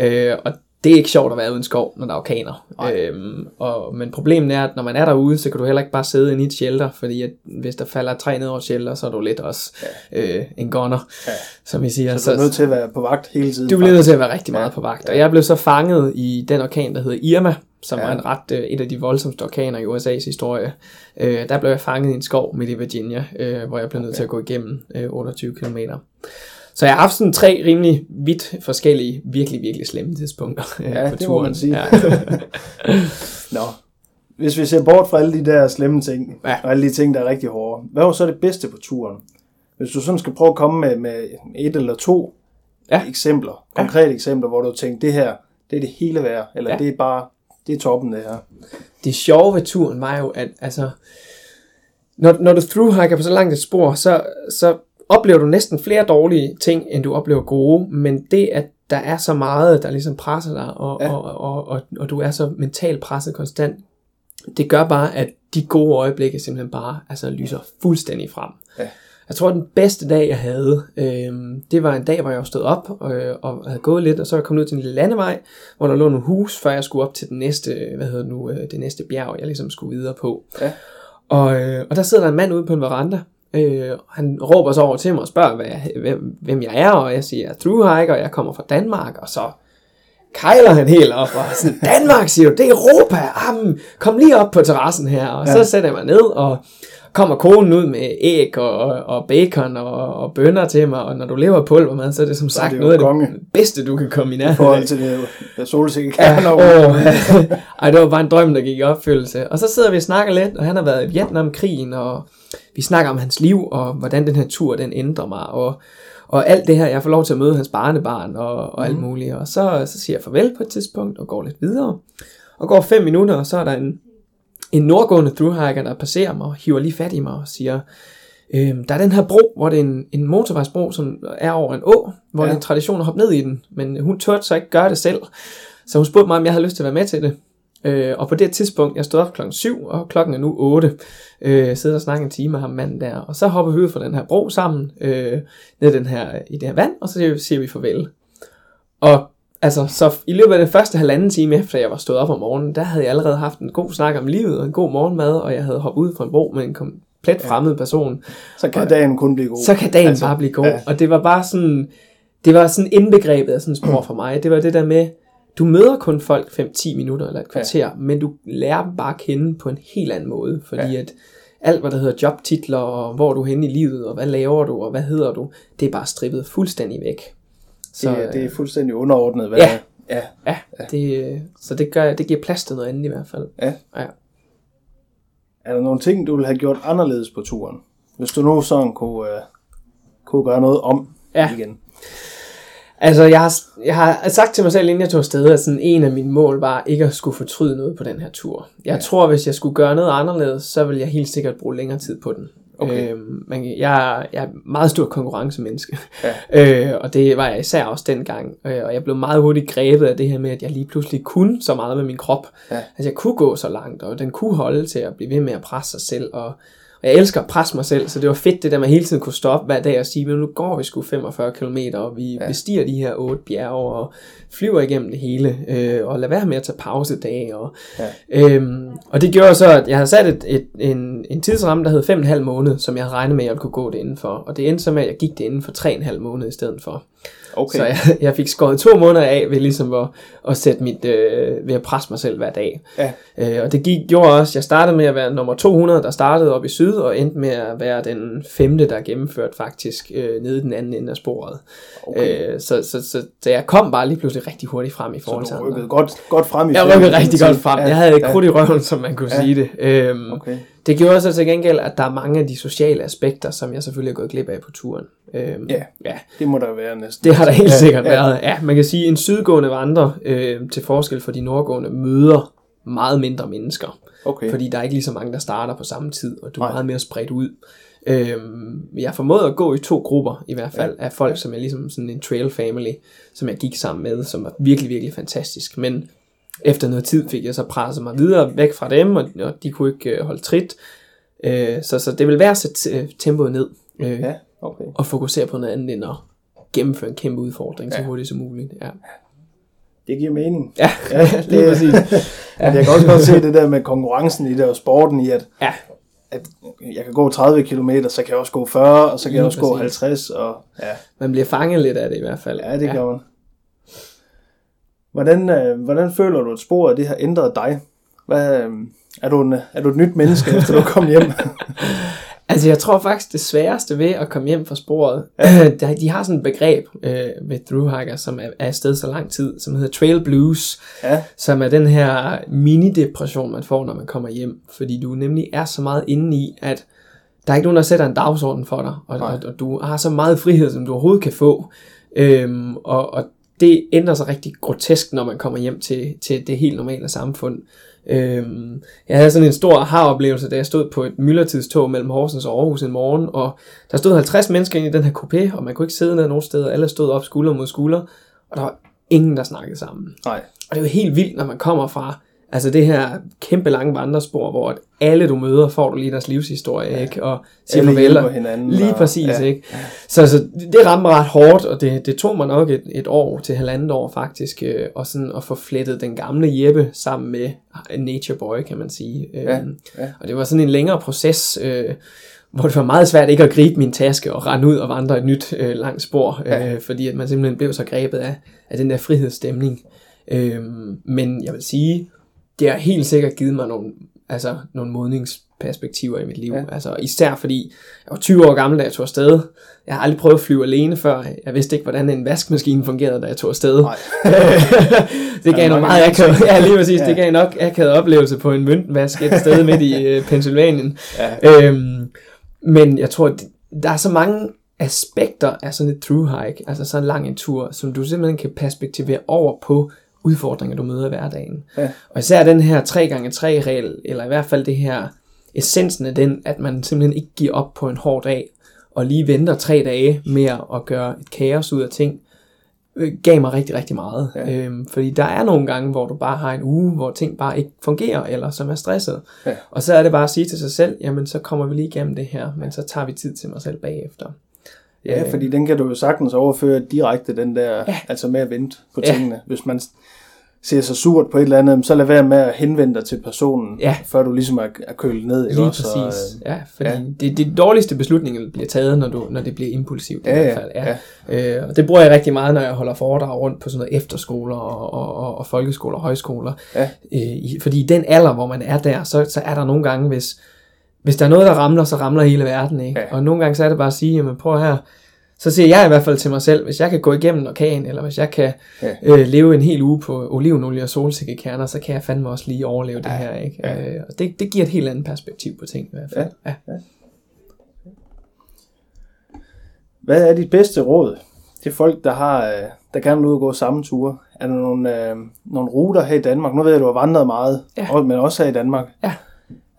Øh, og det er ikke sjovt at være uden skov, når der er orkaner. Nej. Øhm, og, men problemet er, at når man er derude, så kan du heller ikke bare sidde inde i et shelter, fordi at hvis der falder træ ned over shelter, så er du lidt også øh, en gunner, Ja. som vi siger. Så du er nødt til at være på vagt hele tiden. Du bliver nødt til at være rigtig meget Ja. ja. på vagt. Og jeg blev så fanget i den orkan, der hedder Irma, som Ja. ja. var en ret, øh, et af de voldsomste orkaner i USA's historie. Øh, der blev jeg fanget i en skov midt i Virginia, øh, hvor jeg blev nødt Okay. til at gå igennem øh, 28 km. Så jeg har haft sådan tre rimelig vidt forskellige, virkelig, virkelig slemme tidspunkter øh, Ja, på det må turen. man sige. Ja. Nå. Hvis vi ser bort fra alle de der slemme ting, Ja. og alle de ting, der er rigtig hårde, hvad var så det bedste på turen? Hvis du sådan skal prøve at komme med, med et eller to Ja. eksempler, Ja. konkrete eksempler, hvor du tænkte, det her, det er det hele værd, eller Ja. det er bare, det er toppen det her. det sjove ved turen var jo, at altså, når, når du thru-hiker på så langt et spor, så, så oplever du næsten flere dårlige ting, end du oplever gode, men det, at der er så meget, der ligesom presser dig, og, Ja. og, og, og, og du er så mentalt presset konstant, det gør bare, at de gode øjeblikke simpelthen bare altså, lyser fuldstændig frem. Ja. Jeg tror, den bedste dag, jeg havde, øh, det var en dag, hvor jeg stået op øh, og havde gået lidt, og så var jeg kommet ud til en lille landevej, hvor der lå nogle hus, før jeg skulle op til den næste, hvad hedder det nu, øh, det næste bjerg, jeg ligesom skulle videre på. Ja. Og, øh, og der sidder der en mand ude på en veranda, øh, han råber så over til mig og spørger, hvad hvem, hvem jeg er, og jeg siger, er thru-hiker, og jeg kommer fra Danmark, og så kejler han helt op, og sådan, Danmark siger du, det er Europa, Jamen, kom lige op på terrassen her, og. Ja. så sætter jeg mig ned, og kommer konen ud med æg og, og bacon og, og bønner til mig, og når du lever af pulvermad, så er det som sagt det noget af konge. det bedste, du kan komme i I nærheden forhold af. til det, det solsikke Ja, åh, ej, det var bare en drøm, der gik i opfyldelse. Og så sidder vi og snakker lidt, og han har været i Vietnamkrigen, og vi snakker om hans liv, og hvordan den her tur, den ændrer mig, og, og alt det her, jeg får lov til at møde hans barnebarn, og, og alt muligt. Og så, så siger jeg farvel på et tidspunkt, og går lidt videre. Og går fem minutter, og så er der en, en nordgående thru-hiker, der passerer mig, og hiver lige fat i mig, og siger, Øhm, der er den her bro, hvor det er en, en motorvejsbro, som er over en å, hvor Ja. det er en tradition at hoppe ned i den, men hun tørte så ikke gøre det selv. Så hun spurgte mig, om jeg havde lyst til at være med til det. Øh, og på det tidspunkt, jeg stod op klokken 7, og klokken er nu 8, øh, sidder og snakker en time med ham manden der, og så hopper vi ud fra den her bro sammen, øh, ned den her, i det her vand, og så siger vi farvel. Og altså, så i løbet af den første halvanden time efter jeg var stået op om morgenen, der havde jeg allerede haft en god snak om livet, og en god morgenmad, og jeg havde hoppet ud fra en bro med en komplet fremmed person, Så kan dagen kun blive god. så kan dagen Altså, bare blive god. ja. Og det var bare sådan, det var sådan indbegrebet af sådan spor for mig. Det var det der med, du møder kun folk 5-10 minutter eller et kvarter, ja. men du lærer dem bare at kende på en helt anden måde. Fordi ja. at alt, hvad der hedder jobtitler, og hvor er du henne i livet, og hvad laver du, og hvad hedder du, det er bare strippet fuldstændig væk. Så, det, er- det er fuldstændig underordnet, hvad Ja. ja. Ja, det, så det, gør, det giver plads til noget andet i hvert fald. Ja. ja. Er der nogle ting, du ville have gjort anderledes på turen? Hvis du nu sådan kunne, uh, kunne gøre noget om Ja. igen. Altså, jeg har, jeg har sagt til mig selv, inden jeg tog afsted, at sådan en af mine mål var ikke at skulle fortryde noget på den her tur. Jeg ja. tror, hvis jeg skulle gøre noget anderledes, så ville jeg helt sikkert bruge længere tid på den. Okay. Øhm, men jeg, jeg er meget stor konkurrencemenneske, Ja. øh, og det var jeg især også dengang. Øh, og jeg blev meget hurtigt grebet af det her med, at jeg lige pludselig kunne så meget med min krop. Ja. Altså, jeg kunne gå så langt, og den kunne holde til at blive ved med at presse sig selv, og og jeg elsker at presse mig selv, så det var fedt det der med hele tiden kunne stoppe hver dag og sige, men nu går vi sgu 45 km, og vi Ja. ja. bestiger de her otte bjerge, og flyver igennem det hele, øh, og lad være med at tage pausedage. Og, Ja. øhm, og det gjorde så, at jeg havde sat et, et, en, en tidsramme, der hed 5,5 måned, som jeg havde regnet med, at jeg ville kunne gå det indenfor. Og det endte så med, at jeg gik det inden for 3,5 måned i stedet for. Okay. Så jeg, jeg fik skåret to måneder af ved ligesom at, at sætte mit, øh, ved at presse mig selv hver dag. Ja. Øh, og det gik, gjorde også, jeg startede med at være nummer 200, der startede op i syd, og endte med at være den femte, der gennemførte faktisk øh, nede i den anden ende af sporet. Okay. Øh, så, så, så, så jeg kom bare lige pludselig rigtig hurtigt frem i Så forhold til du andre. rykkede godt, godt frem i Jeg rykkede rigtig godt frem. Jeg havde et krudt i røven, som man kunne Ja. sige det. Øhm, Okay. det gjorde så til gengæld, at der er mange af de sociale aspekter, som jeg selvfølgelig er gået glip af på turen. Øhm, Ja. ja. Det må der være næsten. Det har der helt Ja, sikkert ja. været. Ja, man kan sige, at en sydgående vandrer, øh, til forskel for de nordgående, møder meget mindre mennesker. Okay. Fordi der er ikke lige så mange, der starter på samme tid, og du er Nej. meget mere spredt ud. Øhm, jeg formåede at gå i to grupper, i hvert fald, ja. af folk, som er ligesom sådan en trail family, som jeg gik sammen med, som var virkelig, virkelig fantastisk. Men efter noget tid fik jeg så presset mig videre væk fra dem, og, og de kunne ikke øh, holde trit. Øh, så, så det vil være at sætte øh, tempoet ned, øh, Ja, okay. og fokusere på noget andet end at gennemføre en kæmpe udfordring ja. så Ja. hurtigt som muligt. Ja, Det giver mening. ja, Ja, lige præcis. Ja. Jeg kan også godt se det der med konkurrencen i det og sporten i, at, Ja, at jeg kan gå 30 km, så kan jeg også gå 40, og så kan jeg Lige også gå præcis. 50, og ja, man bliver fanget lidt af det i hvert fald. ja det gør man. Hvordan, øh, hvordan føler du, at sporet det har ændret dig? Hvad, øh, er, du en, er du et nyt menneske, efter du kom hjem? Altså, jeg tror faktisk, det sværeste ved at komme hjem fra sporet, der, de har sådan et begreb øh, ved thruhiker, som er, er afsted så lang tid, som hedder trail blues, ja, som er den her mini-depression, man får, når man kommer hjem. Fordi du nemlig er så meget inde i, at der er ikke nogen, der sætter en dagsorden for dig, og, og, og du har så meget frihed, som du overhovedet kan få. Øhm, og, og det ændrer sig rigtig grotesk, når man kommer hjem til, til det helt normale samfund. Øhm, jeg havde sådan en stor aha-oplevelse, da jeg stod på et myldretidstog mellem Horsens og Aarhus en morgen, og der stod 50 mennesker inde i den her coupé, og man kunne ikke sidde ned nogen steder, alle stod op skulder mod skulder, og der var ingen, der snakkede sammen. nej, Og det er jo helt vildt, når man kommer fra altså det her kæmpe lange vandrespor, hvor alle du møder, får du lige deres livshistorie, ja. ikke? Og siger farvel. hinanden, Lige og- præcis, ja. ja. ikke? Så, så det ramte mig ret hårdt, og det, det tog mig nok et, et år til halvandet år faktisk, øh, og sådan at få flettet den gamle Jeppe sammen med Nature Boy, kan man sige. Ja, Øhm, ja. Og det var sådan en længere proces, øh, hvor det var meget svært ikke at gribe min taske og rende ud og vandre et nyt øh, langt spor, Ja. øh, fordi at man simpelthen blev så grebet af, af den der frihedsstemning. Øhm, men jeg vil sige, det har helt sikkert givet mig nogle, altså, nogle modningsperspektiver i mit liv. Ja. Altså, især fordi jeg var 20 år gammel, da jeg tog afsted. Jeg har aldrig prøvet at flyve alene før. Jeg vidste ikke, hvordan en vaskemaskine fungerede, da jeg tog afsted. Det gav nok meget akavet, ja, lige præcis, Ja. det gav nok akavet oplevelse på en møntvask et sted midt i øh, Pennsylvanien. Ja. Øhm, men jeg tror, der er så mange aspekter af sådan et through hike, altså sådan en lang en tur, som du simpelthen kan perspektivere over på udfordringer, du møder i hverdagen. Ja. Og især den her 3x3 regel, eller i hvert fald det her, essensen af den, at man simpelthen ikke giver op på en hård dag, og lige venter tre dage med at gøre et kaos ud af ting, øh, gav mig rigtig, rigtig meget. Ja. Øhm, fordi der er nogle gange, hvor du bare har en uge, hvor ting bare ikke fungerer, eller som er stresset. Ja. Og så er det bare at sige til sig selv, jamen så kommer vi lige igennem det her, men så tager vi tid til mig selv bagefter. Ja, fordi den kan du jo sagtens overføre direkte, den der, ja. altså med at vente på Ja. tingene. Hvis man ser sig surt på et eller andet, så lad være med at henvende dig til personen, Ja. før du ligesom er, er kølet ned. Ikke Lige også? Og, præcis. øh, ja, fordi ja. ja. Det, det dårligste beslutninger bliver taget, når, du, når det bliver impulsivt. Ja, i ja, hvert fald. Ja. Øh, og det bruger jeg rigtig meget, når jeg holder foredrag rundt på sådan noget efterskoler og, og, og, og folkeskoler og højskoler. Ja. Øh, fordi i den alder, hvor man er der, så, så er der nogle gange, hvis, hvis der er noget, der ramler, så ramler hele verden. Ikke? Ja. Og nogle gange så er det bare at sige, jamen prøv her, så siger jeg i hvert fald til mig selv, hvis jeg kan gå igennem orkan, eller hvis jeg kan Ja. ja. øh, leve en hel uge på olivenolie og solsikkekerner, så kan jeg fandme også lige overleve ja. det her. Ikke? Ja. Ja. Øh, og det, det giver et helt andet perspektiv på ting i hvert fald. Ja. Ja. Hvad er dit bedste råd til folk, der har, øh, der gerne vil ud og gå samme ture? Er der nogle, øh, nogle ruter her i Danmark? Nu ved jeg, at du har vandret meget, Ja. men også her i Danmark. Ja.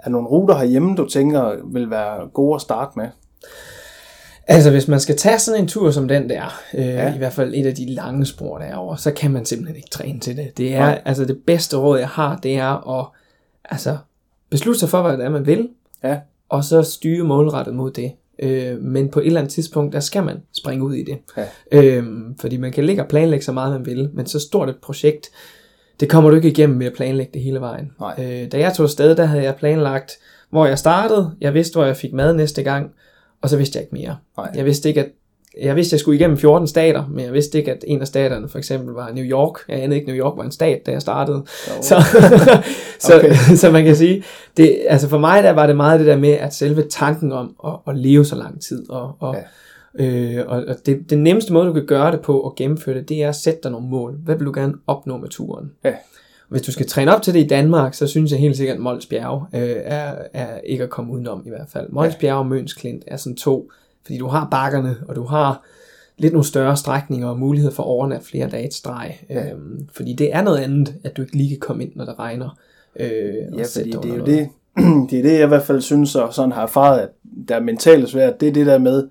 Er nogle ruter herhjemme, du tænker vil være gode at starte med? Altså, hvis man skal tage sådan en tur som den der, øh, Ja. i hvert fald et af de lange spor derovre, så kan man simpelthen ikke træne til det. Det er, Nej. Altså det bedste råd, jeg har, det er at altså, beslutte sig for, hvad det er, man vil, Ja. og så styre målrettet mod det. Øh, men på et eller andet tidspunkt, der skal man springe ud i det. Ja. Øh, fordi man kan ligge og planlægge så meget, man vil, men så stort et projekt, det kommer du ikke igennem ved at planlægge det hele vejen. Nej. Øh, da jeg tog afsted, der havde jeg planlagt, hvor jeg startede, jeg vidste, hvor jeg fik mad næste gang, og så vidste jeg ikke mere. Nej. Jeg vidste ikke, at jeg vidste, jeg skulle igennem 14 stater, men jeg vidste ikke, at en af staterne for eksempel var New York. Jeg anede ikke, New York var en stat, da jeg startede. Jo. Så, så, Okay. så man kan sige, det, altså for mig der var det meget det der med, at selve tanken om at, at leve så lang tid, og, og, ja. Øh, og, og det, den nemmeste måde, du kan gøre det på og gennemføre det, det er at sætte dig nogle mål. Hvad vil du gerne opnå med turen? Ja. Hvis du skal træne op til det i Danmark, så synes jeg helt sikkert, at Mols Bjerge øh, er, er ikke at komme udenom i hvert fald. Mols Bjerge og Møns Klint er sådan to, fordi du har bakkerne, og du har lidt nogle større strækninger og mulighed for at overnatte flere dage et streg. Ja. Øhm, fordi det er noget andet, at du ikke lige kan komme ind, når det regner. Øh, Ja, fordi det er jo det, det er det, jeg i hvert fald synes, og sådan har erfaret, at der er mentalt svært, det er det der med,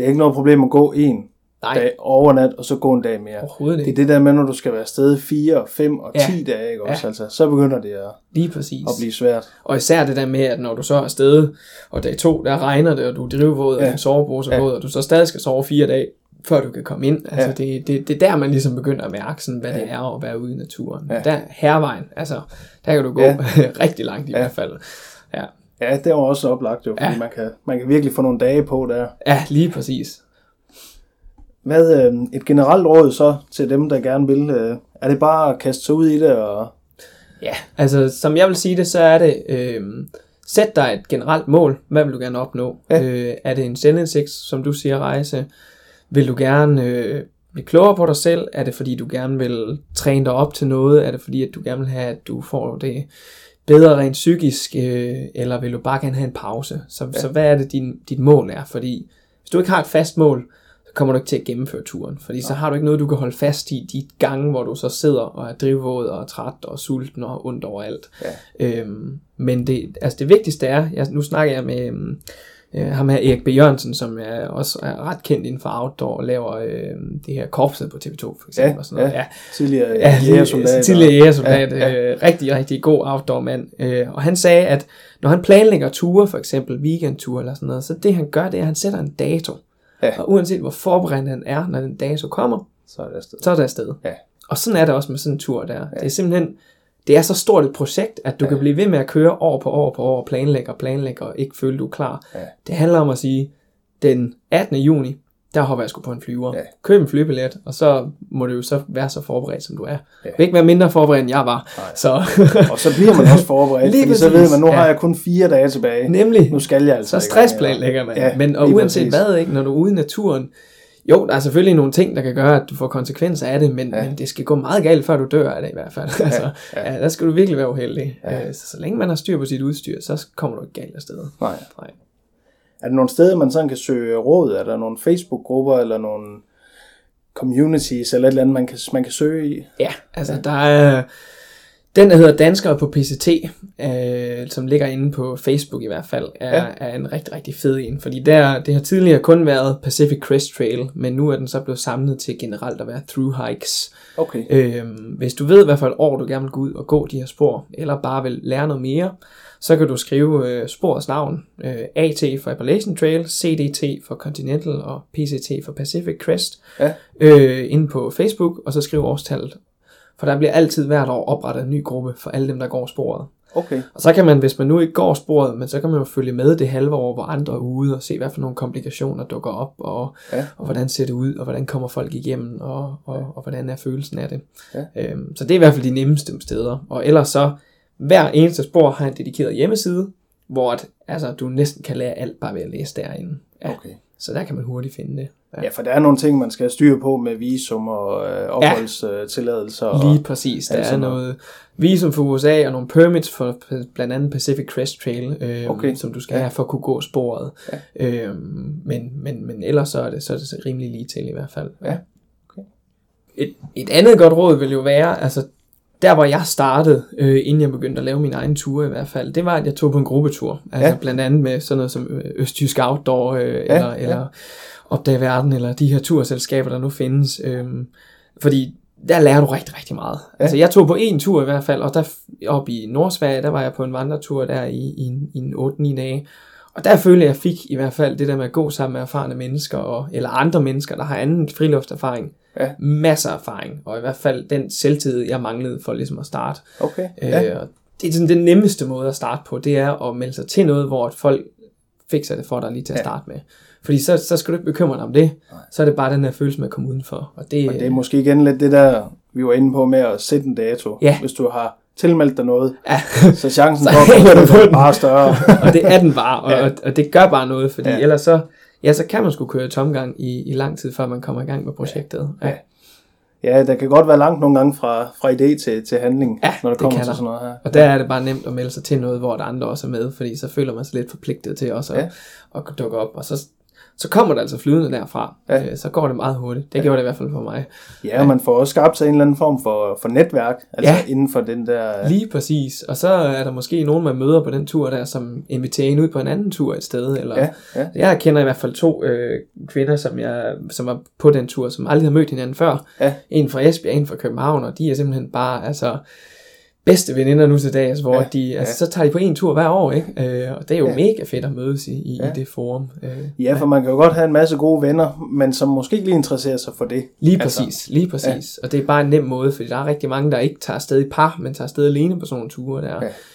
det er ikke noget problem at gå en Nej, dag overnat, og så gå en dag mere. overhovedet Det er ikke. det der med, når du skal være afsted 4, 5 og Ja. 10 dage, ikke også? Ja. Altså, så begynder det at, Lige præcis. at blive svært. Og især det der med, at når du så er afsted, og dag to, der regner det, og du er drivvåd, og Ja. din sovepose Ja. våd, og du så stadig skal sove fire dage, før du kan komme ind. Altså, Ja. det, det, det er der, man ligesom begynder at mærke, sådan, hvad Ja. det er at være ude i naturen. Ja. Der, hervejen, altså, der kan du gå Ja. rigtig langt i Ja. hvert fald. Ja. Det var også oplagt jo, fordi ja. man, kan, man kan virkelig få nogle dage på der. ja, lige præcis. Hvad øh, et generelt råd så til dem, der gerne vil? Øh, er det bare at kaste sig ud i det? Og, Ja, altså som jeg vil sige det, så er det, øh, sæt dig et generelt mål. Hvad vil du gerne opnå? Ja. Øh, er det en selvindsigt, som du siger, rejse? Vil du gerne øh, blive klogere på dig selv? Er det fordi, du gerne vil træne dig op til noget? Er det fordi, at du gerne vil have, at du får det bedre rent psykisk? Øh, eller vil du bare gerne have en pause? Så, ja. så hvad er det, din, dit mål er? Fordi hvis du ikke har et fast mål, så kommer du ikke til at gennemføre turen. Fordi så har du ikke noget, du kan holde fast i de gange, hvor du så sidder og er drivvåd og er træt og sulten og ondt overalt. Ja. Øhm, men det, altså det vigtigste er, jeg, nu snakker jeg med øhm, øh, ham her Erik B. Jørgensen, som er også er ret kendt inden for outdoor og laver øh, det her korpset på TV2 for eksempel. Ja, og sådan noget. ja. ja. tidligere Ja, jægersoldat. tidligere jægersoldat. Ja, Ja. Øh, rigtig, rigtig god outdoor mand. Øh, og han sagde, at når han planlægger ture, for eksempel weekendture eller sådan noget, så det han gør, det er, at han sætter en dato. Ja. Og uanset hvor forberedt han er, når den dato kommer, Så er det afsted. så er det afsted. Ja. Og sådan er det også med sådan en tur der. Ja. Det er simpelthen, det er så stort et projekt, at du ja. kan blive ved med at køre år på år på år, planlægge og planlægge og ikke føle, du er klar. Ja. Det handler om at sige, den 18. juni, der hopper jeg sgu på en flyver. Ja. Køb en flybillet, og så må du jo så være så forberedt, som du er. Ja. Du ikke være mindre forberedt, end jeg var. Nej. Så Og så bliver man også forberedt, Lige fordi så ved man, nu Ja. har jeg kun fire dage tilbage. nemlig, Nu skal jeg altså så stressplanlægger man. Ja, Men og uanset præcis. hvad, ikke, når du er ude i naturen, jo, der er selvfølgelig nogle ting, der kan gøre, at du får konsekvenser af det, men, Ja. ja. men det skal gå meget galt, før du dør af det i hvert fald. Ja, altså, ja. ja. der skal du virkelig være uheldig. Ja. Ja. Så, så længe man har styr på sit udstyr, så kommer du ikke galt af sted. Nej. Nej. Er der nogle steder, man sådan kan søge råd? Er der nogle Facebook-grupper, eller nogle communities, eller et eller andet, man kan, man kan søge i? Ja, altså der er den, der hedder Danskere på PCT, øh, som ligger inde på Facebook i hvert fald, er, Ja. er en rigtig, rigtig fed en. Fordi der, det har tidligere kun været Pacific Crest Trail, men nu er den så blevet samlet til generelt at være through hikes. Okay. Øhm, hvis du ved, hvad for et år du gerne vil gå ud og gå de her spor, eller bare vil lære noget mere, så kan du skrive øh, sporets navn, øh, AT for Appalachian Trail, CDT for Continental og PCT for Pacific Crest, Ja. øh, inde på Facebook, og så skriv årstallet. For der bliver altid hvert år oprettet en ny gruppe for alle dem, der går sporet. Okay. Og så kan man, hvis man nu ikke går sporet, men så kan man jo følge med det halve år, hvor andre er ude, og se, hvad for nogle komplikationer dukker op, og, Ja. og hvordan ser det ud, og hvordan kommer folk igennem, og, og, og hvordan er følelsen af det. Ja. Øhm, så det er i hvert fald de nemmeste steder. Og ellers så, hver eneste spor har en dedikeret hjemmeside, hvor at, altså, du næsten kan lære alt bare ved at læse derinde. Ja. Okay. Så der kan man hurtigt finde det. Ja, for der er nogle ting, man skal have styr på med visum og øh, opholdstilladelser. og Lige præcis. Der er noget visum for USA og nogle permits for blandt andet Pacific Crest Trail, øh, Okay. som du skal Ja. have for at kunne gå sporet. Ja. Øh, men, men, men ellers så er det, så er det rimelig lige til i hvert fald. Ja. Okay. Et, et andet godt råd vil jo være, altså der hvor jeg startede, øh, inden jeg begyndte at lave min egen tur i hvert fald, det var, at jeg tog på en gruppetur. Altså Ja. blandt andet med sådan noget som øh, Østjysk Outdoor, øh, Ja, eller, ja. eller Opdag Verden, eller de her turselskaber, der nu findes. Øh, fordi der lærer du rigtig, rigtig meget. Ja. Altså jeg tog på en tur i hvert fald, og der oppe i Nordsverige, der var jeg på en vandretur der i, i, i en 8-9 dage. Og der følte jeg, fik i hvert fald det der med at gå sammen med erfarne mennesker, og, eller andre mennesker, der har anden friluftserfaring. Ja. Masser af erfaring, og i hvert fald den selvtid, jeg manglede for ligesom at starte. Okay. Ja. Ja. Øh, det er sådan den nemmeste måde at starte på, det er at melde sig til noget, hvor at folk fikser det for dig lige til at Ja. starte med. Fordi så, så skal du ikke bekymre dig om det. Så er det bare den her følelse med at komme udenfor. Og det, Og det er måske igen lidt det der, vi var inde på med at sætte en dato. Ja. Hvis du har tilmeldt dig noget, ja, så chancen Så for at det er den. bare større. og det er den bare, og, Ja. og, og det gør bare noget, fordi Ja. ja. ellers så, ja, så kan man sgu køre tomgang i, i lang tid, før man kommer i gang med projektet. Ja. Ja, der kan godt være langt nogle gange fra, fra idé til, til handling, Ja, når det det kommer kan til der. sådan noget her. Og der er det bare nemt at melde sig til noget, hvor der andre også er med, fordi så føler man sig lidt forpligtet til også at, Ja. at dukke op, og så, så kommer det altså flydende derfra. Ja. Øh, Så går det meget hurtigt. Det ja. gjorde det i hvert fald for mig. Ja, og man får også skabt sig en eller anden form for, for netværk, altså Ja. inden for den der... Lige præcis. Og så er der måske nogen, man møder på den tur der, som inviterer en ud på en anden tur et sted. Eller, Ja, ja. Jeg kender i hvert fald to øh, kvinder, som, jeg, som var på den tur, som aldrig har mødt hinanden før. Ja. En fra Esbjerg, en fra København, og de er simpelthen bare altså, bedste veninder nu til dags, hvor Ja, ja, de, altså, ja. så tager de på en tur hver år, ikke? Øh, og det er jo Ja. ja. mega fedt at mødes i, i, Ja. ja. i det forum. Øh, Ja, for man kan jo godt have en masse gode venner, men som måske ikke lige interesserer sig for det. Lige Altså, præcis, lige præcis. Ja. Og det er bare en nem måde, fordi der er rigtig mange, der ikke tager afsted i par, men tager afsted alene på sådan nogle ture der.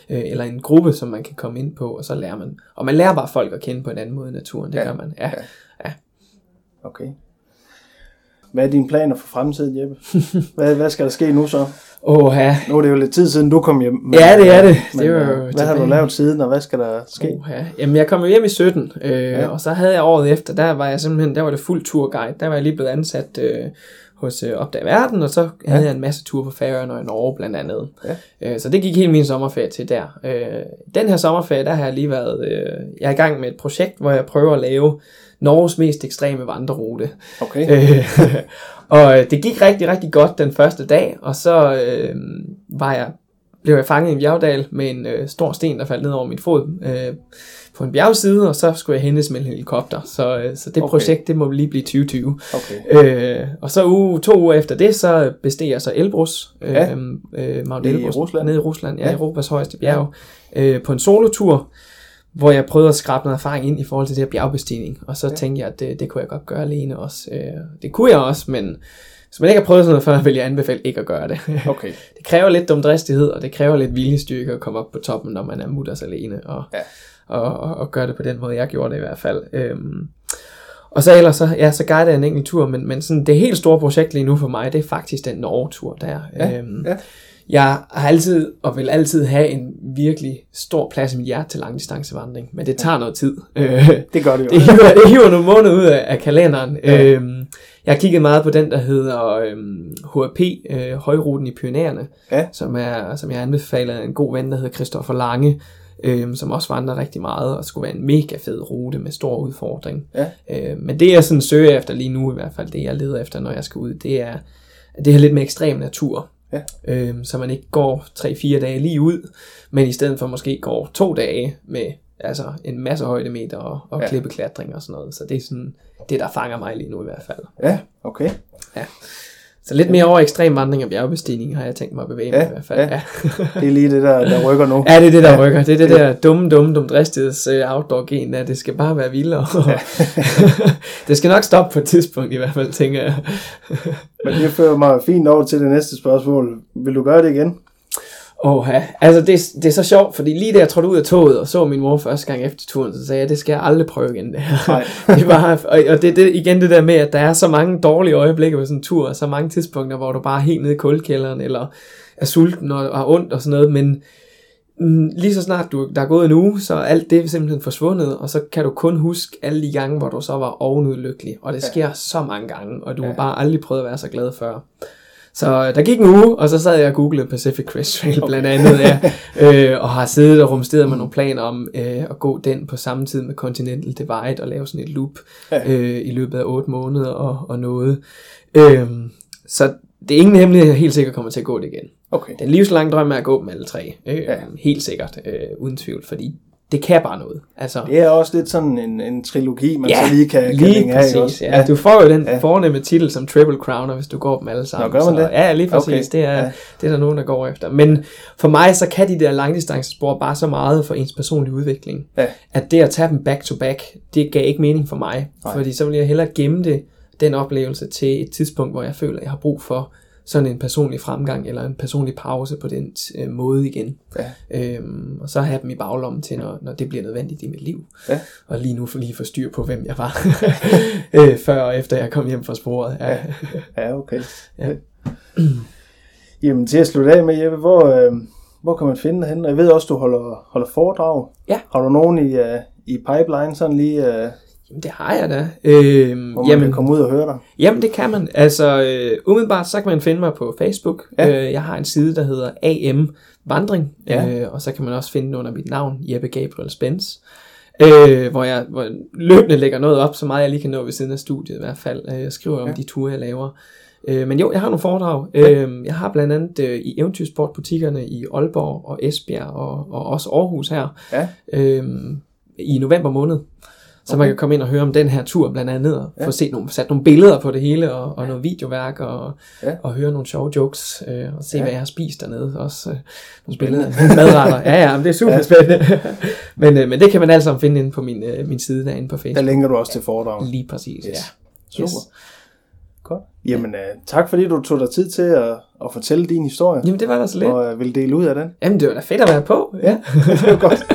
Ja. Øh, eller en gruppe, som man kan komme ind på, og så lærer man. Og man lærer bare folk at kende på en anden måde i naturen, det Ja. ja. gør man. Ja. Ja. Okay. Hvad er dine planer for fremtiden, Jeppe? hvad, hvad skal der ske nu så? Åh, ja. Nu er det jo lidt tid siden, du kom hjem. Men, Ja, det er det. Men, Det er jo øh, hvad har du tilbage. lavet siden, og hvad skal der ske? Åh, ja. Jamen, jeg kom jo hjem i 17, øh, Ja. og så havde jeg året efter, der var jeg simpelthen, der var det fuld turguide. Der var jeg lige blevet ansat øh, hos øh, Opdag Verden, og så havde Ja. jeg en masse ture på Færøerne og i Norge blandt andet. Ja. Øh, så det gik hele min sommerferie til der. Øh, den her sommerferie, der har jeg lige været, øh, jeg er i gang med et projekt, hvor jeg prøver at lave Norges mest ekstreme vandrerute. Okay. Øh, og øh, det gik rigtig, rigtig godt den første dag, og så øh, var jeg, blev jeg fanget i en bjergdal med en øh, stor sten, der faldt ned over min fod øh, på en bjergside, og så skulle jeg hentes med en helikopter. Så, øh, så det Okay. projekt, det må lige blive 2020. okay. Øh, og så uge, to uger efter det, så besteg jeg så Elbrus, øh, Ja. øh, Mount I Elbrus, Rusland? nede i Rusland, ja, Ja. Europas højeste bjerg, øh, på en solotur, hvor jeg prøvede at skrabe noget erfaring ind i forhold til det her bjergbestigning. Og så Ja. tænkte jeg, at det, det kunne jeg godt gøre alene også. Øh, det kunne jeg også, men hvis man ikke har prøvet sådan noget før, vil jeg anbefale ikke at gøre det. Okay. det kræver lidt dumdristighed, og det kræver lidt viljestyrke at komme op på toppen, når man er mutters alene. Og, Ja. og, og, og gøre det på den måde, jeg gjorde det i hvert fald. Øhm, og så ellers, så, ja, så guider jeg en enkelt tur, men, men sådan, det helt store projekt lige nu for mig, det er faktisk den Norge-tur der. Ja, øhm, ja. Jeg har altid, og vil altid have en virkelig stor plads i mit hjerte til langdistancevandring, men det tager noget tid. Øh, Det gør det jo. det hiver, det hiver nogle måneder ud af, af kalenderen. Ja. Øhm, jeg har kigget meget på den, der hedder øhm, HAP, øh, Højruten i Pyrenæerne, Ja. som, er, som jeg anbefaler en god ven, der hedder Christoffer Lange, øhm, som også vandrer rigtig meget, og skulle være en mega fed rute med stor udfordring. Ja. Øh, men det jeg sådan søger efter lige nu i hvert fald, det jeg leder efter, når jeg skal ud, det er det her lidt med ekstrem natur. Ja. Øhm, så man ikke går 3-4 dage lige ud, men i stedet for måske går to dage med altså en masse højdemeter og, og Ja. ja. klippeklatring og sådan noget. Så det er sådan det, der fanger mig lige nu i hvert fald. Ja, okay. Så lidt mere over ekstrem vandring og bjergbestigning har jeg tænkt mig at bevæge mig Ja, i hvert fald. ja. Ja. Det er lige det, der, der rykker nu. ja, det er det, der rykker. Det er det der dumme, dumme, dumme dristigheds uh, outdoor-gen, der det skal bare være vildere. det skal nok stoppe på et tidspunkt i hvert fald, tænker jeg. Men det fører mig fint over til det næste spørgsmål. Vil du gøre det igen? Åh, ja. altså det, det er så sjovt, fordi lige da jeg trådte ud af toget og så min mor første gang efter turen, så sagde jeg, det skal jeg aldrig prøve igen det her. Nej. det var, og, og det det, igen det der med, at der er så mange dårlige øjeblikke på sådan en tur, og så mange tidspunkter, hvor du bare er helt nede i kuldkælderen, eller er sulten og, og har ondt og sådan noget, men mm, lige så snart du, der er gået en uge, så er alt det simpelthen forsvundet, og så kan du kun huske alle de gange, hvor du så var ovenud lykkelig, og det sker så mange gange, og du Ja. har bare aldrig prøvet at være så glad før. Så der gik en uge, og så sad jeg og googlede Pacific Crest Trail blandt andet, ja, øh, og har siddet og rumsteret med nogle planer om øh, at gå den på samme tid med Continental Divide og lave sådan et loop øh, i løbet af 8 måneder og, og noget. Øh, så det er ingen hemmelighed, jeg helt sikkert kommer til at gå det igen. Okay. Den livslange drøm er at gå dem alle tre. Øh, ja. Helt sikkert, øh, uden tvivl, fordi det kan bare noget. Altså, Det er også lidt sådan en, en trilogi, man Ja, så lige kan, kan lige af. præcis. ikke også? Ja. Du får jo den Ja. ja. fornemme titel som Triple Crowner, hvis du går dem alle sammen. Nå, gør man så, det? Ja, lige præcis. Okay. Det, er, Ja. ja. det er der nogen, der går efter. Men for mig, så kan de der langdistancespor bare så meget for ens personlige udvikling, Ja. at det at tage dem back to back, det gav ikke mening for mig. Nej. Fordi så vil jeg hellere gemme det, den oplevelse til et tidspunkt, hvor jeg føler, at jeg har brug for sådan en personlig fremgang, eller en personlig pause på den øh, måde igen. Ja. Øhm, og så have dem i baglommen til, når, når det bliver nødvendigt i mit liv. Ja. Og lige nu for lige få styr på, hvem jeg var, øh, før og efter jeg kom hjem fra sporet. Ja. Ja, okay. Ja. Jamen til at slutte af med, Jeppe, hvor, øh, hvor kan man finde dig henne? Jeg ved også, du holder, holder foredrag. Ja. Har du nogen i, uh, i pipeline, sådan lige, uh, Jamen, det har jeg da. Øhm, hvor man jamen, kan komme ud og høre dig? Jamen, det kan man. Altså, øh, umiddelbart, så kan man finde mig på Facebook. Ja. Øh, jeg har en side, der hedder AM Vandring, Ja. øh, og så kan man også finde den under mit navn, Jeppe Gabriel Spence. Øh, hvor jeg hvor jeg løbende lægger noget op, så meget jeg lige kan nå ved siden af studiet i hvert fald. Øh, jeg skriver om Ja. de ture, jeg laver. Øh, men jo, jeg har nogle foredrag. Øh, jeg har blandt andet øh, i Eventyrsportbutikkerne i Aalborg og Esbjerg og, og også Aarhus her Ja. øh, i november måned. Så okay. man kan komme ind og høre om den her tur blandt andet, og Ja. ja. få set nogle, sat nogle billeder på det hele, og, og noget videoværk, og, Ja. ja. og høre nogle sjove jokes, øh, og se, Ja. ja. hvad jeg har spist dernede. Også øh, nogle billeder, madretter. Ja, ja, men det er super Ja. ja. spændende. men, øh, men det kan man altså finde inde på min, øh, min side derinde på Der Facebook. linker du også til foredrag. Lige præcis, Yes. ja. Super. Yes. Godt. Jamen, uh, tak fordi du tog dig tid til at, at fortælle din historie, Jamen, det var da så lidt. og uh, vil dele ud af den. Jamen, det var da fedt at være på. Ja, det var godt.